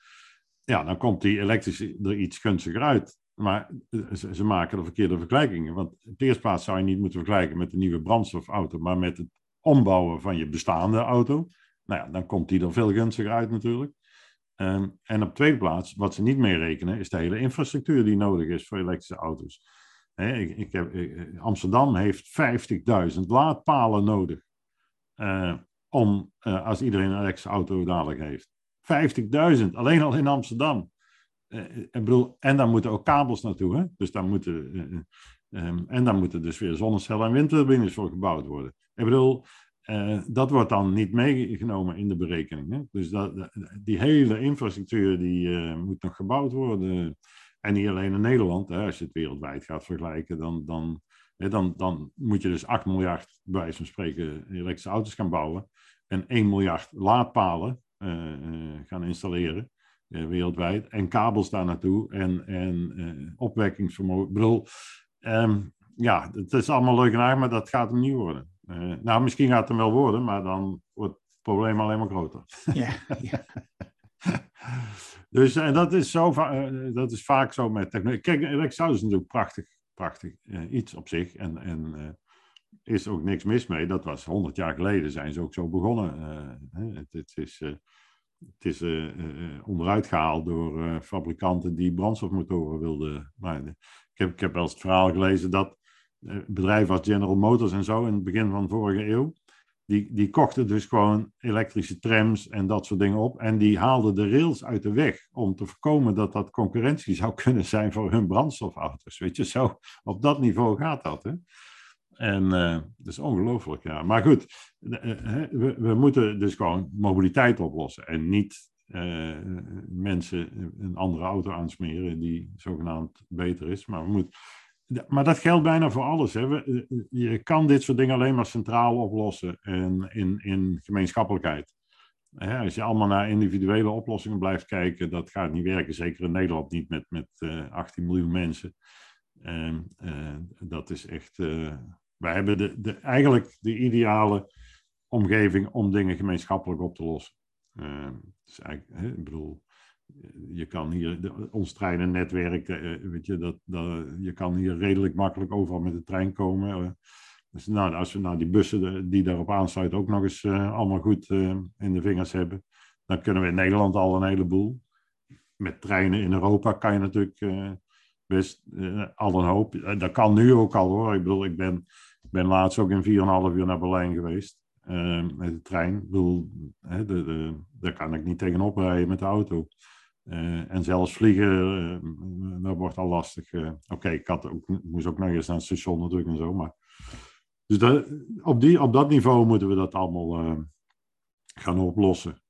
Ja, dan komt die elektrische er iets gunstiger uit. Maar eh, ze, maken de verkeerde vergelijkingen. Want in de eerste plaats zou je niet moeten vergelijken met de nieuwe brandstofauto, maar met het ombouwen van je bestaande auto. Nou ja, dan komt die er veel gunstiger uit natuurlijk. Um, en op tweede plaats, wat ze niet meerekenen, is de hele infrastructuur die nodig is voor elektrische auto's. Ik, ik heb, eh, Amsterdam heeft 50.000 laadpalen nodig uh, om, uh, als iedereen een elektrische auto dadelijk heeft. 50.000, alleen al in Amsterdam. Ik bedoel, en daar moeten ook kabels naartoe. Hè? Dus daar moeten, um, en daar moeten dus weer zonnecellen en windturbines voor gebouwd worden. Ik bedoel, dat wordt dan niet meegenomen in de berekening. Hè? Dus dat, die hele infrastructuur die moet nog gebouwd worden. En niet alleen in Nederland. Hè? Als je het wereldwijd gaat vergelijken, dan, dan, hè, dan, dan moet je dus 8 miljard, bij wijze van spreken, elektrische auto's gaan bouwen. En 1 miljard laadpalen gaan installeren. Eh, wereldwijd. En kabels daar naartoe en, en uh, opwekkingsvermogen. Ik bedoel, um, ja, het is allemaal leuk en aardig, maar dat gaat hem niet worden. Nou, misschien gaat het hem wel worden, maar dan wordt het probleem alleen maar groter. Ja, ja. (laughs) dus en dat, is zo, dat is vaak zo met technologie. Kijk, Rexau is natuurlijk prachtig, prachtig iets op zich. En, en is ook niks mis mee. Dat was honderd jaar geleden zijn ze ook zo begonnen. het, het is het is onderuit gehaald door fabrikanten die brandstofmotoren wilden maken. Ik heb, ik heb wel eens het verhaal gelezen dat bedrijven als General Motors en zo in het begin van vorige eeuw, die, die kochten dus gewoon elektrische trams en dat soort dingen op. En die haalden de rails uit de weg om te voorkomen dat dat concurrentie (laughs) zou kunnen zijn voor hun brandstofauto's. Weet je, zo op dat niveau gaat dat. Hè? En uh, dat is ongelooflijk, ja. Maar goed, uh, we, we, moeten dus gewoon mobiliteit oplossen en niet mensen een andere auto aansmeren die zogenaamd beter is. Maar, we moeten, maar dat geldt bijna voor alles. Hè. We, je kan dit soort dingen alleen maar centraal oplossen en in, in gemeenschappelijkheid. als je allemaal naar individuele oplossingen blijft kijken, dat gaat niet werken. Zeker in Nederland niet met, met 18 miljoen mensen. En dat is echt wij hebben de, de, eigenlijk de ideale omgeving om dingen gemeenschappelijk op te lossen. Uh, dus eigenlijk, hè, ik bedoel, je kan hier, ons treinennetwerk, uh, weet je, dat, dat, je kan hier redelijk makkelijk overal met de trein komen. dus nou, als we nou die bussen die daarop aansluiten ook nog eens allemaal goed in de vingers hebben, dan kunnen we in Nederland al een heleboel. Met treinen in Europa kan je natuurlijk best al een hoop. dat kan nu ook al hoor. Ik bedoel, ik ben, ben laatst ook in 4,5 uur naar Berlijn geweest. Met de trein. Ik bedoel, hè, de, de, daar kan ik niet tegenop rijden met de auto. Uh, en zelfs vliegen, uh, dat wordt al lastig. Uh, Oké, ik had ook, moest ook nog eens naar het station natuurlijk en zo. Maar... Dus dat, op, die, op dat niveau moeten we dat allemaal gaan oplossen.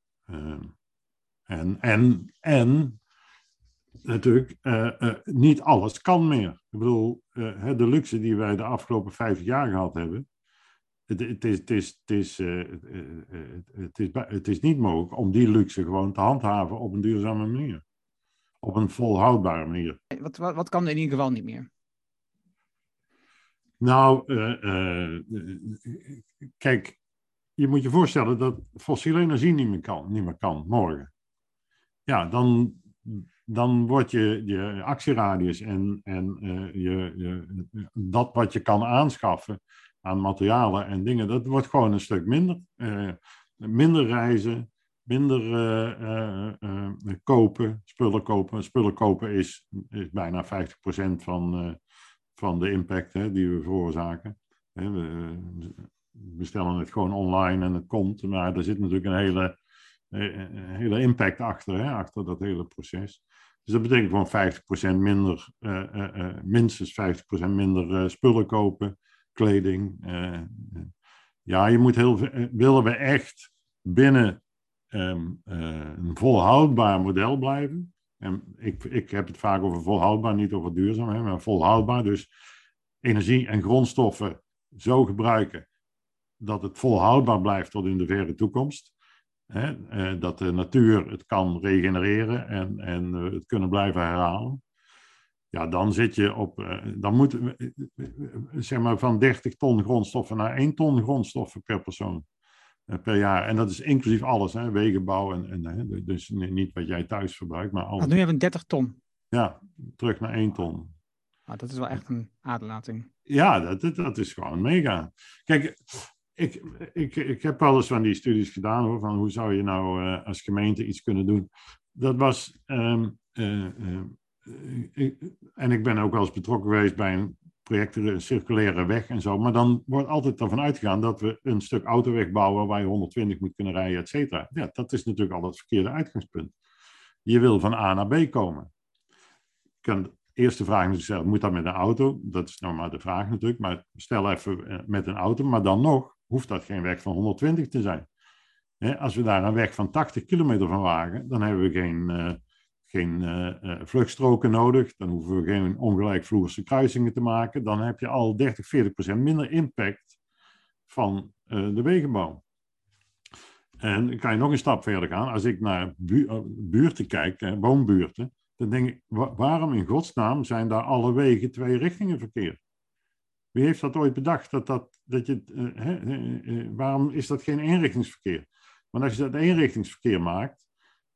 en, en, en natuurlijk, niet alles kan meer. Ik bedoel, de luxe die wij de afgelopen 50 jaar gehad hebben, het, is, het, is, het, is, uh, het, is, het is niet mogelijk om die luxe gewoon te handhaven op een duurzame manier. Op een volhoudbare manier. Wat, wat, wat kan er in ieder geval niet meer? Nou, uh, kijk, je moet je voorstellen dat fossiele energie niet meer kan, niet meer kan morgen. Ja, dan, dan wordt je, je actieradius en, en je, je, dat wat je kan aanschaffen, aan materialen en dingen, dat wordt gewoon een stuk minder. Uh, minder reizen, minder uh, uh, kopen, spullen kopen. Spullen kopen is, is bijna 50% van, van de impact hè, die we veroorzaken. We bestellen het gewoon online en het komt, maar er zit natuurlijk een hele, hele impact achter, hè, achter dat hele proces. Dus dat betekent gewoon 50% minder, minstens 50% minder spullen kopen kleding. Eh, ja, je moet heel eh, willen we echt binnen ehm, eh, een volhoudbaar model blijven. En ik, ik heb het vaak over volhoudbaar, niet over duurzaam, maar volhoudbaar. Dus energie en grondstoffen zo gebruiken dat het volhoudbaar blijft tot in de verre toekomst. dat de natuur het kan regenereren en, en het kunnen blijven herhalen. Ja, dan zit je op, uh, dan moet, uh, zeg maar, van 30 ton grondstoffen naar 1 ton grondstoffen per persoon per jaar. En dat is inclusief alles, hè, wegenbouw en, en dus niet wat jij thuis verbruikt, maar alles. nu hebben we 30 ton. Ja, terug naar 1 ton. Nou, dat is wel echt een aderlating. Ja, dat, dat is gewoon mega. Kijk, ik, ik, ik heb wel eens van die studies gedaan hoor, van hoe zou je nou uh, als gemeente iets kunnen doen. Dat was um, eh, en ik ben ook wel eens betrokken geweest bij een project, circulaire weg en zo. Maar dan wordt altijd ervan uitgegaan dat we een stuk autoweg bouwen waar je 120 moet kunnen rijden, et cetera. Ja, dat is natuurlijk al het verkeerde uitgangspunt. Je wil van A naar B komen. De eerste vraag zeggen, moet dat met een auto? Dat is nou maar de vraag natuurlijk. Maar stel even eh, met een auto, maar dan nog hoeft dat geen weg van 120 te zijn. Als we daar een weg van 80 kilometer van wagen, dan hebben we geen, uh, geen uh, vluchtstroken nodig. Dan hoeven we geen ongelijkvloerse kruisingen te maken. Dan heb je al 30, 40 procent minder impact van uh, de wegenbouw. En dan kan je nog een stap verder gaan. Als ik naar bu buurten kijk, eh, woonbuurten, dan denk ik, wa waarom in godsnaam zijn daar alle wegen twee richtingen verkeer? Wie heeft dat ooit bedacht? Dat dat, dat je, waarom is dat geen eenrichtingsverkeer? Want als je dat eenrichtingsverkeer maakt,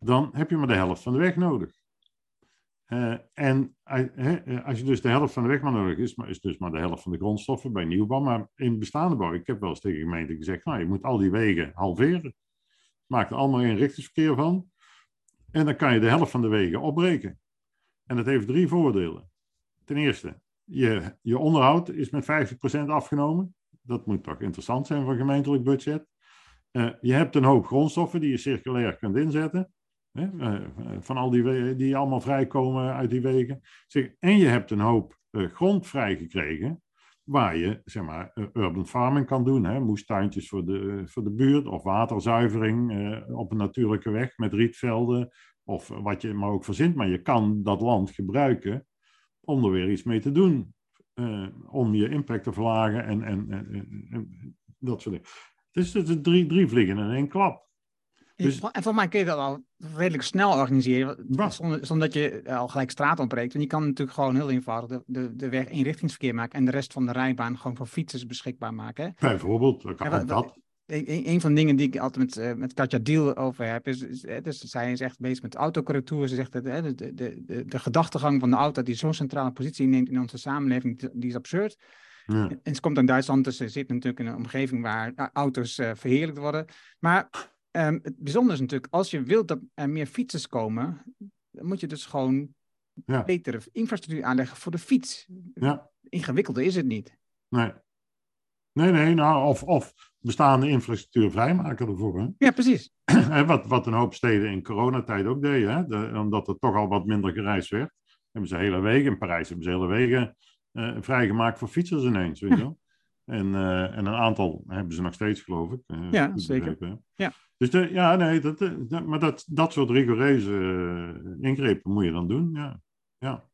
dan heb je maar de helft van de weg nodig. Uh, en uh, als je dus de helft van de weg maar nodig is, maar is dus maar de helft van de grondstoffen bij nieuwbouw, maar in bestaande bouw, ik heb wel eens tegen de gemeente gezegd, nou, je moet al die wegen halveren. Maak er allemaal een richtingsverkeer van. En dan kan je de helft van de wegen opbreken. En dat heeft drie voordelen. Ten eerste, je, je onderhoud is met 50% afgenomen. Dat moet toch interessant zijn voor een gemeentelijk budget. Je hebt een hoop grondstoffen die je circulair kunt inzetten. Hè, eh, van al die die allemaal vrijkomen uit die wegen. En je hebt een hoop uh, grond vrijgekregen waar je zeg maar, urban farming kan doen. Hè? Moestuintjes voor de, voor de buurt of waterzuivering op een natuurlijke weg met rietvelden of wat je maar ook verzint. Maar je kan dat land gebruiken om er weer iets mee te doen. om je impact te verlagen en, en, en, dat soort dingen. Dus het is drie, drie vliegen in één klap. Dus... En voor mij kun je dat al redelijk snel organiseren, zonder, zonder, dat je al gelijk straat ontbreekt. Want je kan natuurlijk gewoon heel eenvoudig de, de, de weg eenrichtingsverkeer maken en de rest van de rijbaan gewoon voor fietsers beschikbaar maken. Bijvoorbeeld, kan dat. een, een van de dingen die ik altijd met, uh, met Katja Deal over heb, is, is dus zij is echt bezig met autocorrectuur. Ze zegt dat de, de, de, de, gedachtegang van de auto die zo'n centrale positie inneemt in onze samenleving, die is absurd. Ja. En ze komt in Duitsland, dus ze zit natuurlijk in een omgeving waar auto's uh, verheerlijkt worden. Maar um, het bijzondere is natuurlijk, als je wilt dat er meer fietsers komen, dan moet je dus gewoon ja. betere infrastructuur aanleggen voor de fiets. Ja. Ingewikkelder is het niet. Nee. Nee, nee, nou, of, of bestaande infrastructuur vrijmaken ervoor. Hè? Ja, precies. (clears throat) wat, wat een hoop steden in coronatijd ook deden, hè? De, omdat er toch al wat minder gereisd werd. Hebben ze hele wegen, in Parijs hebben ze hele wegen uh, vrijgemaakt voor fietsers ineens, weet je wel. En, uh, en een aantal hebben ze nog steeds, geloof ik. Uh, ja, zeker. Ja. Dus de, ja, nee, dat, dat, maar dat, dat soort rigoureuze ingrepen moet je dan doen, ja. ja.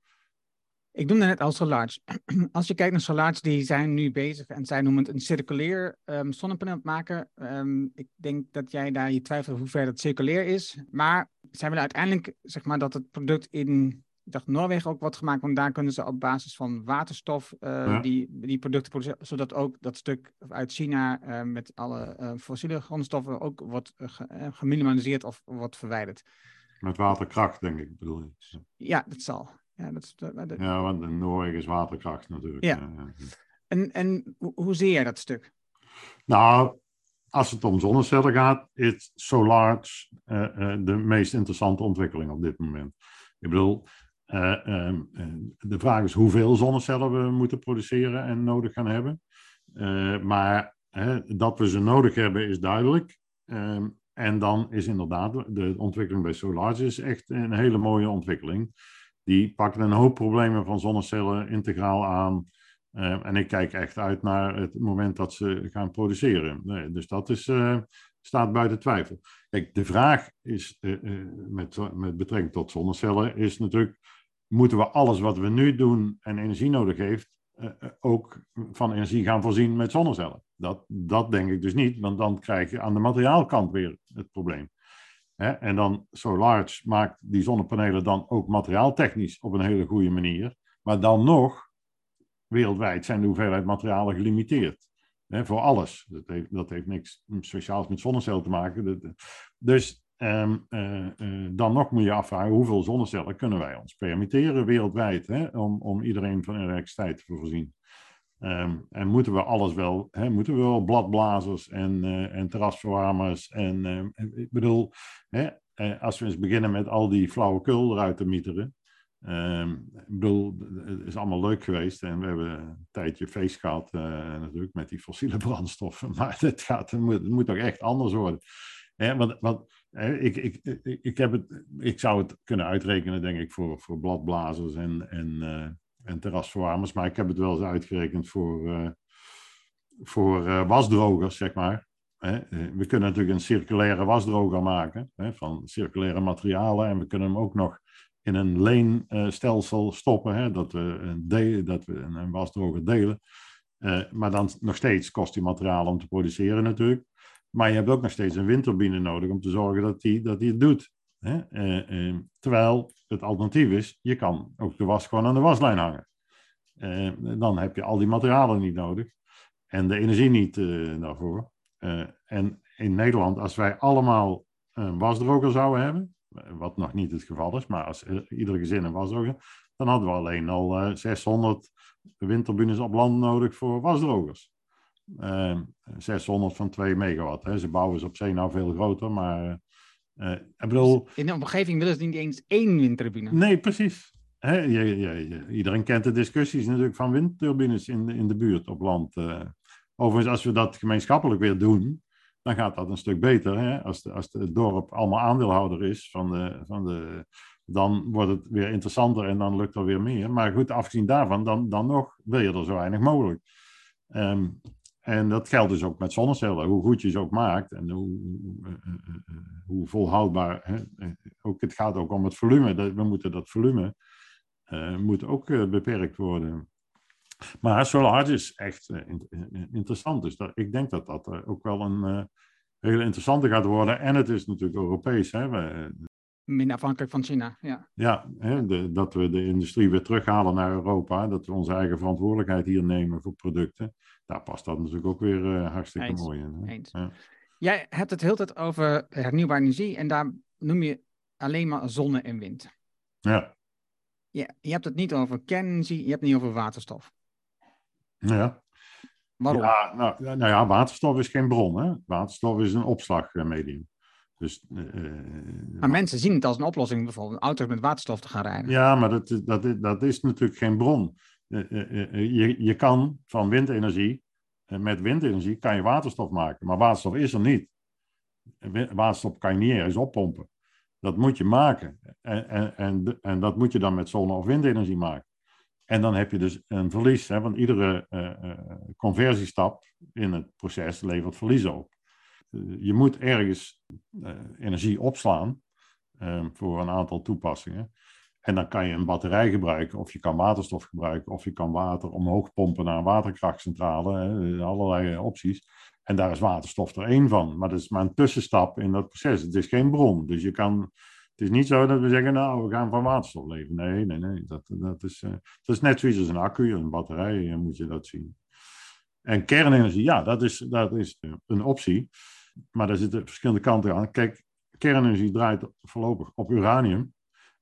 Ik noemde net al Solarge. (clears throat) Als je kijkt naar Solarge, die zijn nu bezig en zij noemen het een circulair um, zonnepaneel maken. Um, ik denk dat jij daar je twijfelt hoe ver dat circulair is. Maar zij willen uiteindelijk, zeg maar, dat het product in ik dacht Noorwegen ook wordt gemaakt, want daar kunnen ze op basis van waterstof uh, ja. die, die producten produceren, zodat ook dat stuk uit China uh, met alle uh, fossiele grondstoffen ook wordt geminimaliseerd of wordt verwijderd. Met waterkracht, denk ik, bedoel je? Ja, dat zal. Ja, dat ja want in Noorwegen is waterkracht natuurlijk. Ja. En, en hoe zie jij dat stuk? Nou, als het om zonnecellen gaat, is Solarge de meest interessante ontwikkeling op dit moment. Ik bedoel, um, de vraag is hoeveel zonnecellen we moeten produceren en nodig gaan hebben. Uh, maar dat we ze nodig hebben is duidelijk. Um, en dan is inderdaad de ontwikkeling bij Solaris is echt een hele mooie ontwikkeling. Die pakken een hoop problemen van zonnecellen integraal aan. Uh, en ik kijk echt uit naar het moment dat ze gaan produceren. Nee, dus dat is, staat buiten twijfel. Kijk, de vraag is met, met betrekking tot zonnecellen is natuurlijk moeten we alles wat we nu doen en energie nodig heeft, uh, ook van energie gaan voorzien met zonnecellen. Dat, dat denk ik dus niet, want dan krijg je aan de materiaalkant weer het probleem. Hè? En dan SolarGe maakt die zonnepanelen dan ook materiaaltechnisch op een hele goede manier. Maar dan nog, wereldwijd zijn de hoeveelheid materialen gelimiteerd. Hè, voor alles. Dat heeft, dat heeft niks speciaals met zonnecel te maken. Dus Um, uh, uh, dan nog moet je afvragen hoeveel zonnecellen kunnen wij ons permitteren wereldwijd hè, om, om iedereen van elektriciteit te voorzien. Um, en moeten we alles wel, hè, moeten we wel bladblazers en, uh, en terrasverwarmers en ik bedoel, hè, als we eens beginnen met al die flauwekul eruit te mieteren. Ik bedoel, het is allemaal leuk geweest en we hebben een tijdje feest gehad natuurlijk met die fossiele brandstoffen, (laughs) maar het, gaat, het moet toch echt anders worden. Hè, want, want ik, ik, ik, heb het, ik zou het kunnen uitrekenen, denk ik, voor, voor bladblazers en, en, uh, en terrasverwarmers. Maar ik heb het wel eens uitgerekend voor, uh, voor uh, wasdrogers, zeg maar. We kunnen natuurlijk een circulaire wasdroger maken hè, van circulaire materialen. En we kunnen hem ook nog in een leenstelsel stoppen. Hè, dat we, een, dat we een wasdroger delen. maar dan nog steeds kost die materialen om te produceren natuurlijk. Maar je hebt ook nog steeds een windturbine nodig om te zorgen dat die, dat die het doet. Hè? Eh, eh, terwijl het alternatief is, je kan ook de was gewoon aan de waslijn hangen. Eh, dan heb je al die materialen niet nodig en de energie niet daarvoor. En in Nederland, als wij allemaal een wasdroger zouden hebben, wat nog niet het geval is, maar als ieder gezin een wasdroger, dan hadden we alleen al 600 windturbines op land nodig voor wasdrogers. 600 ehm, van 2 megawatt. Hè. Ze bouwen ze op zee nou veel groter, maar uh, ik bedoel... Dus in de omgeving willen ze niet eens één windturbine. Nee, precies. Hè, je, je, iedereen kent de discussies natuurlijk van windturbines in de, in de buurt op land. Uh, overigens, als we dat gemeenschappelijk weer doen, dan gaat dat een stuk beter. Hè? Als, de, als het dorp allemaal aandeelhouder is van de, van de, dan wordt het weer interessanter en dan lukt er weer meer. Maar goed, afgezien daarvan, dan, dan nog wil je er zo weinig mogelijk. Um, en dat geldt dus ook met zonnecellen. Hoe goed je ze ook maakt en hoe, hoe eh, eh, volhoudbaar. Hè? Ook, het gaat ook om het volume. We moeten dat volume uh, moet ook beperkt worden. Maar solar is echt interessant. Dus dat, ik denk dat dat ook wel een hele interessante gaat worden. En het is natuurlijk Europees. Hè? We, minder afhankelijk van China. Ja, Ja, hè, de- dat we de industrie weer terughalen naar Europa. Dat we onze eigen verantwoordelijkheid hier nemen voor producten. Daar past dat natuurlijk ook weer eh, hartstikke Eens. mooi in. Hè? eens. Ja. Jij hebt het heel tijd over hernieuwbare energie en daar noem je alleen maar zonne en wind. Ja, Je, je hebt het niet over kernenergie, je hebt het niet over waterstof. ja. Waarom? Ja, nou, ja, nou ja, waterstof is geen bron. Hè? Waterstof is een opslagmedium. Dus, eh, eh, Maar mensen zien het als een oplossing, bijvoorbeeld auto's met waterstof te gaan rijden. ja, maar dat, dat, dat is natuurlijk geen bron. Eh, eh, eh, je, je kan van windenergie, met windenergie kan je waterstof maken. Maar waterstof is er niet. Waterstof kan je niet ergens oppompen. Dat moet je maken. En, en, en, en dat moet je dan met zonne- of windenergie maken. En dan heb je dus een verlies, hè, want iedere conversiestap in het proces levert verlies op. Je moet ergens energie opslaan voor een aantal toepassingen. En dan kan je een batterij gebruiken, of je kan waterstof gebruiken, of je kan water omhoog pompen naar een waterkrachtcentrale. Hè, allerlei eh, opties. En daar is waterstof er één van. Maar dat is maar een tussenstap in dat proces. Het is geen bron. Dus je kan. Het is niet zo dat we zeggen, nou, we gaan van waterstof leven. Nee, nee, nee. Dat, dat, is, eh, dat is net zoiets als een accu, een batterij, eh, moet je dat zien. En kernenergie, ja, dat is, dat is eh, een optie. Maar daar zitten verschillende kanten aan. Kijk, kernenergie draait voorlopig op uranium.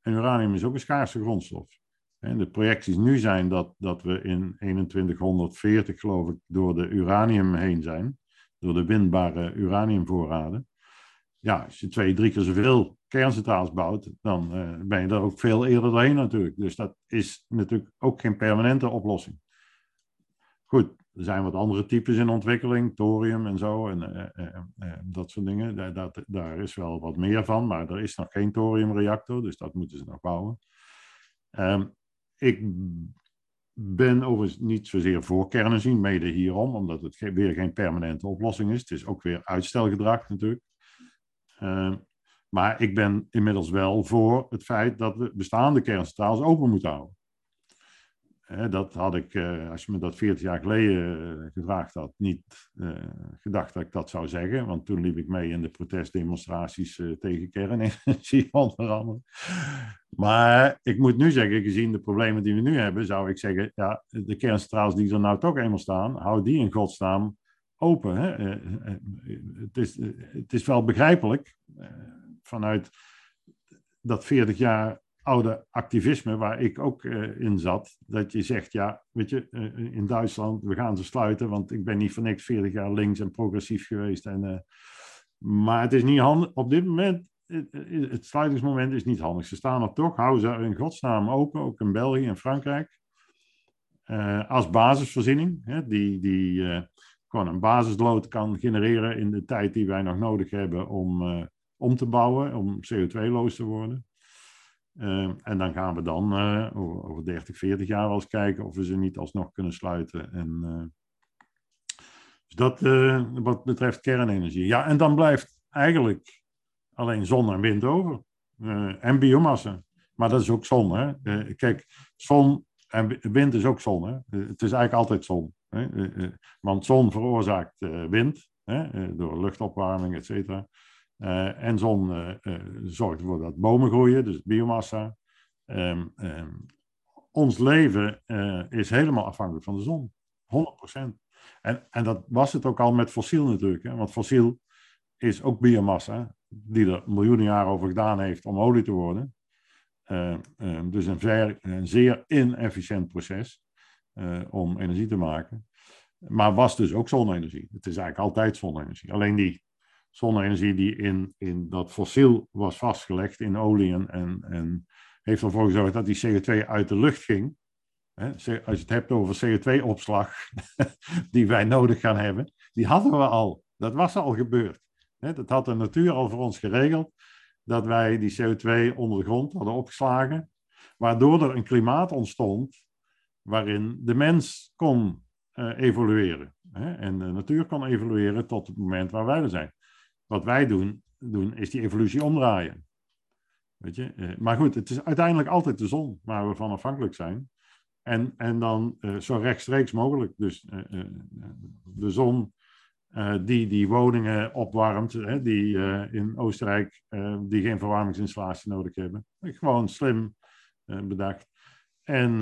En uranium is ook een schaarse grondstof. En de projecties nu zijn dat, dat we in 2140, geloof ik, door de uranium heen zijn. Door de winbare uraniumvoorraden. Ja, als je twee, drie keer zoveel kerncentrales bouwt, dan eh, ben je daar ook veel eerder doorheen natuurlijk. Dus dat is natuurlijk ook geen permanente oplossing. Goed, er zijn wat andere types in ontwikkeling, thorium en zo, en eh, eh, eh, dat soort dingen. Daar, is wel wat meer van, maar er is nog geen thoriumreactor, dus dat moeten ze nog bouwen. Ehm, ik ben overigens niet zozeer voor kernenergie, mede hierom, omdat het weer geen permanente oplossing is. Het is ook weer uitstelgedrag natuurlijk. Ehm, maar ik ben inmiddels wel voor het feit dat we bestaande kerncentrales open moeten houden. Dat had ik, eh, als je me dat 40 jaar geleden eh, gevraagd had, niet eh, gedacht dat ik dat zou zeggen. Want toen liep ik mee in de protestdemonstraties tegen kernenergie, (laughs) onder andere. Maar ik moet nu zeggen, gezien de problemen die we nu hebben, zou ik zeggen, ja, de kerncentrales die er nou toch eenmaal staan, hou die in godsnaam open. Hè? Het, is, het is wel begrijpelijk vanuit dat 40 jaar oude activisme waar ik ook eh, in zat, dat je zegt, ja, weet je, eh, in Duitsland, we gaan ze sluiten, want ik ben niet voor niks 40 jaar links en progressief geweest. En, eh, maar het is niet handig, op dit moment, het, sluitingsmoment is niet handig. Ze staan er toch, houden ze in godsnaam open, ook in België en Frankrijk, eh, als basisvoorziening, hè, die, die eh, gewoon een basislood kan genereren in de tijd die wij nog nodig hebben om, eh, om te bouwen, om CO2-loos te worden. Uh, en dan gaan we dan uh, over, over 30, 40 jaar wel eens kijken of we ze niet alsnog kunnen sluiten. En, uh, dus dat uh, wat betreft kernenergie. Ja, en dan blijft eigenlijk alleen zon en wind over. En biomassa. Maar dat is ook zon. Hè? Kijk, zon en wind is ook zon. Hè? het is eigenlijk altijd zon. Hè? want zon veroorzaakt wind hè? door luchtopwarming, et cetera. Uh, en zon uh, uh, zorgt ervoor dat bomen groeien, dus biomassa. Um, um, ons leven is helemaal afhankelijk van de zon. 100%. En, en dat was het ook al met fossiel natuurlijk. Want fossiel is ook biomassa, die er miljoenen jaren over gedaan heeft om olie te worden. Um, dus een, een zeer inefficiënt proces om energie te maken. Maar was dus ook zonne-energie. Het is eigenlijk altijd zonne-energie. Alleen die zonne-energie die in, in dat fossiel was vastgelegd in olie en, en, heeft ervoor gezorgd dat die CO2 uit de lucht ging. Als je het hebt over CO2-opslag (laughs) die wij nodig gaan hebben, die hadden we al. Dat was al gebeurd. Dat had de natuur al voor ons geregeld, dat wij die CO2 onder de grond hadden opgeslagen, waardoor er een klimaat ontstond waarin de mens kon uh, evolueren. En de natuur kon evolueren tot het moment waar wij er zijn. Wat wij doen, doen is die evolutie omdraaien. Weet je? Uh, maar goed, het is uiteindelijk altijd de zon waar we van afhankelijk zijn. En, en dan uh, zo rechtstreeks mogelijk. Dus uh, de zon eh, die die woningen opwarmt, hè, die eh, in Oostenrijk eh, die geen verwarmingsinstallatie nodig hebben. Gewoon slim bedacht. En,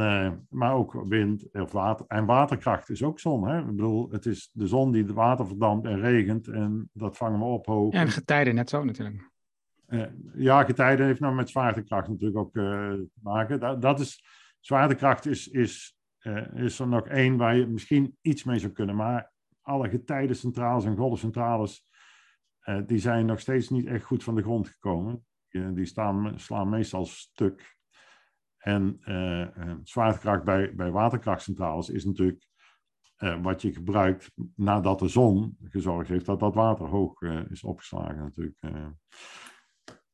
maar ook wind of water. En waterkracht is ook zon. Hè? Ik bedoel, het is de zon die het water verdampt en regent. En dat vangen we op hoog. Ja, en getijden net zo natuurlijk. ja, getijden heeft nou met zwaartekracht natuurlijk ook te maken. Dat, dat is, zwaartekracht is, is, is er nog één waar je misschien iets mee zou kunnen. Maar alle getijdencentrales en golfcentrales, die zijn nog steeds niet echt goed van de grond gekomen. die staan, slaan meestal stuk. En uh, zwaartekracht bij, bij waterkrachtcentrales is natuurlijk wat je gebruikt nadat de zon gezorgd heeft dat dat water hoog is opgeslagen natuurlijk.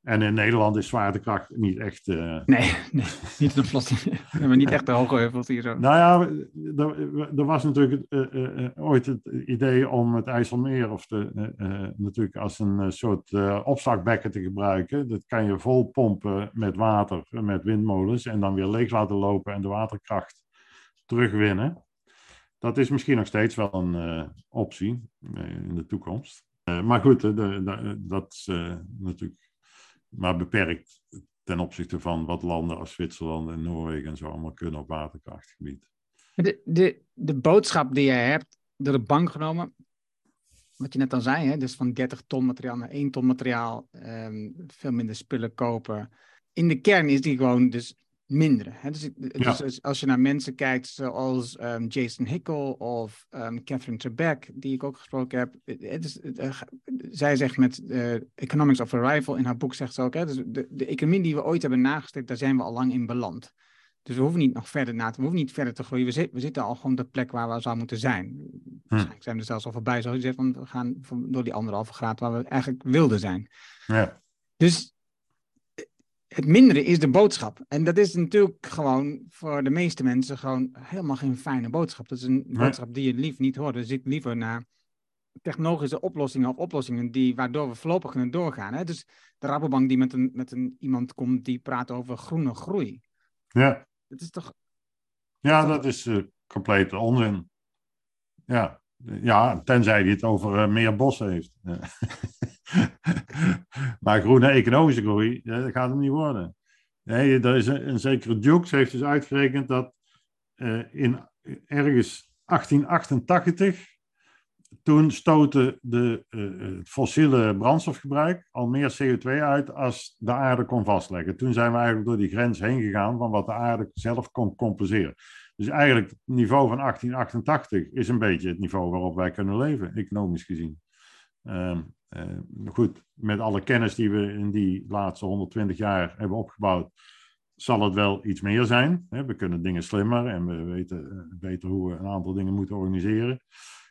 En in Nederland is zwaartekracht niet echt. Uh... Nee, (laughs) nee, niet een vlot. (laughs) We hebben niet echt de hoge heuvels hier zo. Nou ja, er, er was natuurlijk uh, ooit het idee om het IJsselmeer of de, natuurlijk als een soort opslagbekken te gebruiken. Dat kan je vol pompen met water, met windmolens en dan weer leeg laten lopen en de waterkracht terugwinnen. Dat is misschien nog steeds wel een optie in de toekomst. maar goed, dat is natuurlijk maar beperkt ten opzichte van wat landen als Zwitserland en Noorwegen en zo allemaal kunnen op waterkrachtgebied. De, de, de boodschap die jij hebt door de bank genomen, wat je net al zei, hè, dus van 30 ton materiaal naar 1 ton materiaal, ehm, veel minder spullen kopen. In de kern is die gewoon dus minderen. Hè? Dus, dus, als je naar mensen kijkt zoals um, Jason Hickel of um, Catherine Trebek, die ik ook gesproken heb. Het is, uh, zij zegt met uh, Economics of Arrival in haar boek zegt ze ook, hè, dus de, de economie die we ooit hebben nagestreefd, daar zijn we al lang in beland. Dus we hoeven niet nog verder na te, we hoeven niet verder te groeien. We, zit, we zitten al gewoon op de plek waar we zouden moeten zijn. Hm. Waarschijnlijk zijn we er zelfs al voorbij, zoals je zegt, want we gaan door die anderhalve graad waar we eigenlijk wilden zijn. Ja. Dus het mindere is de boodschap. En dat is natuurlijk gewoon voor de meeste mensen gewoon helemaal geen fijne boodschap. Dat is een boodschap die je lief niet hoort. Dus ik liever naar technologische oplossingen of oplossingen die, waardoor we voorlopig kunnen doorgaan. Hè? Dus de Rabobank die met, een, met een, iemand komt die praat over groene groei. Ja. Dat is toch... Ja, dat is uh, complete onzin. Ja. Ja, tenzij hij het over uh, meer bossen heeft. (laughs) maar groene economische groei, dat gaat het niet worden. Nee, is een, zekere Dukes heeft dus uitgerekend dat uh, in ergens 1888, toen stoten de uh, fossiele brandstofgebruik al meer CO2 uit als de aarde kon vastleggen. Toen zijn we eigenlijk door die grens heen gegaan van wat de aarde zelf kon compenseren. Dus eigenlijk het niveau van 1888 is een beetje het niveau waarop wij kunnen leven, economisch gezien. Um, uh, goed, met alle kennis die we in die laatste 120 jaar hebben opgebouwd, zal het wel iets meer zijn. We kunnen dingen slimmer en we weten eh, beter hoe we een aantal dingen moeten organiseren.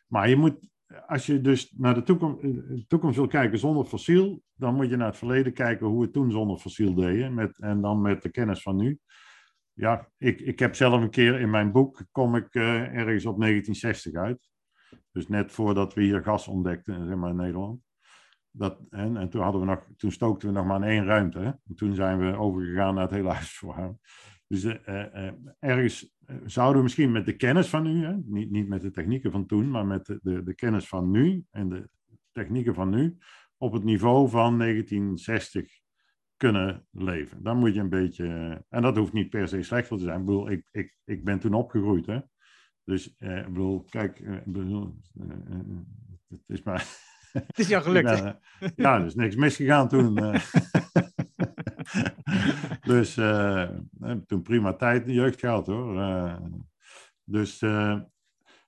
Maar je moet, als je dus naar de toekomst, eh, toekomst wil kijken zonder fossiel, dan moet je naar het verleden kijken hoe we toen zonder fossiel deden. Met, en dan met de kennis van nu. Ja, ik, ik heb zelf een keer in mijn boek, kom ik uh, ergens op 1960 uit. Dus net voordat we hier gas ontdekten, zeg maar in Nederland. Dat, en, en toen, hadden we nog, toen stookten we nog maar in één ruimte. Hè? En toen zijn we overgegaan naar het hele huisverwarming. Dus uh, uh, ergens zouden we misschien met de kennis van nu, hè? Niet, niet met de technieken van toen, maar met de, de kennis van nu en de technieken van nu, op het niveau van 1960 kunnen leven. Dan moet je een beetje, en dat hoeft niet per se slechter te zijn. Ik bedoel, ik, ik, ik ben toen opgegroeid, hè. Dus, eh, ik bedoel, kijk, ik bedoel, het is maar... Het is jou gelukt. (laughs) ja, ja, er is niks misgegaan toen. Eh. (laughs) dus uh, toen prima tijd en jeugd gehad hoor. Dus,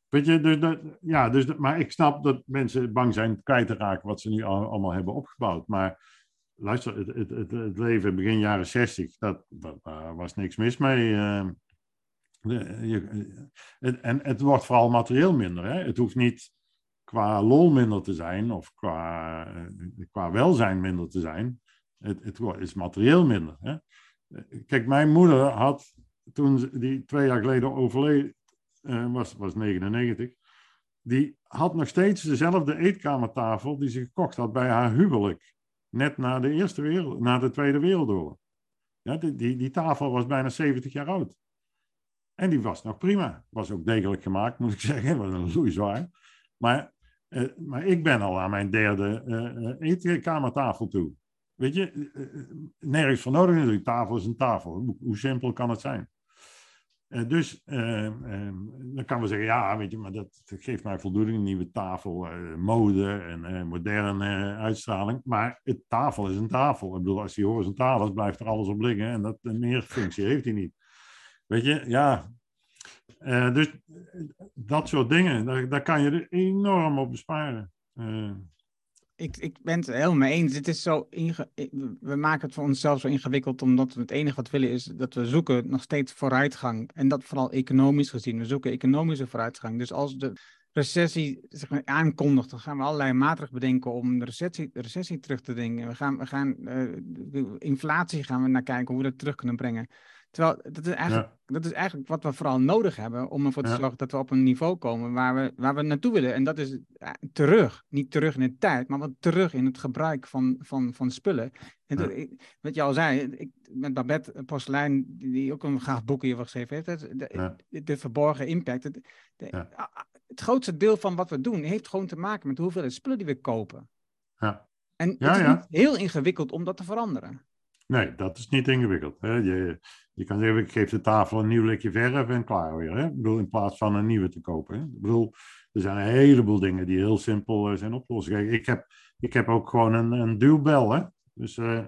weet je, dus, ja, dus, maar ik snap dat mensen bang zijn kwijt te raken wat ze nu al, allemaal hebben opgebouwd. Maar luister, het, het, het, het leven begin jaren 60, dat, daar was niks mis mee. Je, en het wordt vooral materieel minder. Hè? Het hoeft niet qua lol minder te zijn of qua, eh, qua welzijn minder te zijn. Het, het is materieel minder. Hè? Kijk, mijn moeder had toen die twee jaar geleden overleed, uh, was, was 99, die had nog steeds dezelfde eetkamertafel die ze gekocht had bij haar huwelijk. Net na de, eerste wereld, na de Tweede Wereldoorlog. Ja, die, die, die tafel was bijna 70 jaar oud. En die was nog prima. Was ook degelijk gemaakt, moet ik (laughs) zeggen. Was een zwaar. Maar Uh, maar ik ben al aan mijn derde uh, eetkamertafel toe. Weet je, nergens voor nodig natuurlijk. Tafel is een tafel. Hoe simpel kan het zijn? Uh, dus uh, uh, dan kan we zeggen, ja, weet je, maar dat, geeft mij voldoening, een nieuwe tafel, mode en moderne uitstraling. Maar het tafel is een tafel. Ik bedoel, als die horizontaal is, blijft er alles op liggen en dat, meer functie heeft hij niet. Weet je, ja. dus dat soort dingen, daar, daar, kan je er enorm op besparen ik, ik ben het helemaal mee eens. Het is zo we maken het voor onszelf zo ingewikkeld, omdat we het enige wat willen is dat we zoeken nog steeds vooruitgang. En dat vooral economisch gezien. We zoeken economische vooruitgang. Dus als de recessie zeg maar, aankondigt, dan gaan we allerlei maatregelen bedenken om de recessie, de recessie terug te dringen. We gaan, we gaan uh, inflatie gaan we naar kijken hoe we dat terug kunnen brengen. Terwijl dat is, eigenlijk, dat is eigenlijk wat we vooral nodig hebben om ervoor te zorgen dat we op een niveau komen waar we, waar we naartoe willen. En dat is terug, niet terug in de tijd, maar wat terug in het gebruik van, van, van spullen. En wat je al zei, ik, met Babette Porselein, die ook een graag boek hierover geschreven heeft, de, de, de, verborgen impact. Het, het grootste deel van wat we doen heeft gewoon te maken met hoeveel spullen die we kopen. Ja. En het is niet heel ingewikkeld om dat te veranderen. Nee, dat is niet ingewikkeld. Hè. Je, je kan zeggen, ik geef de tafel een nieuw likje verf en klaar weer. Hè? Ik bedoel, in plaats van een nieuwe te kopen. Hè? Ik bedoel, er zijn een heleboel dingen die heel simpel uh, zijn. Kijk, ik heb, ik heb ook gewoon een, een duwbel. Hè? Dus uh,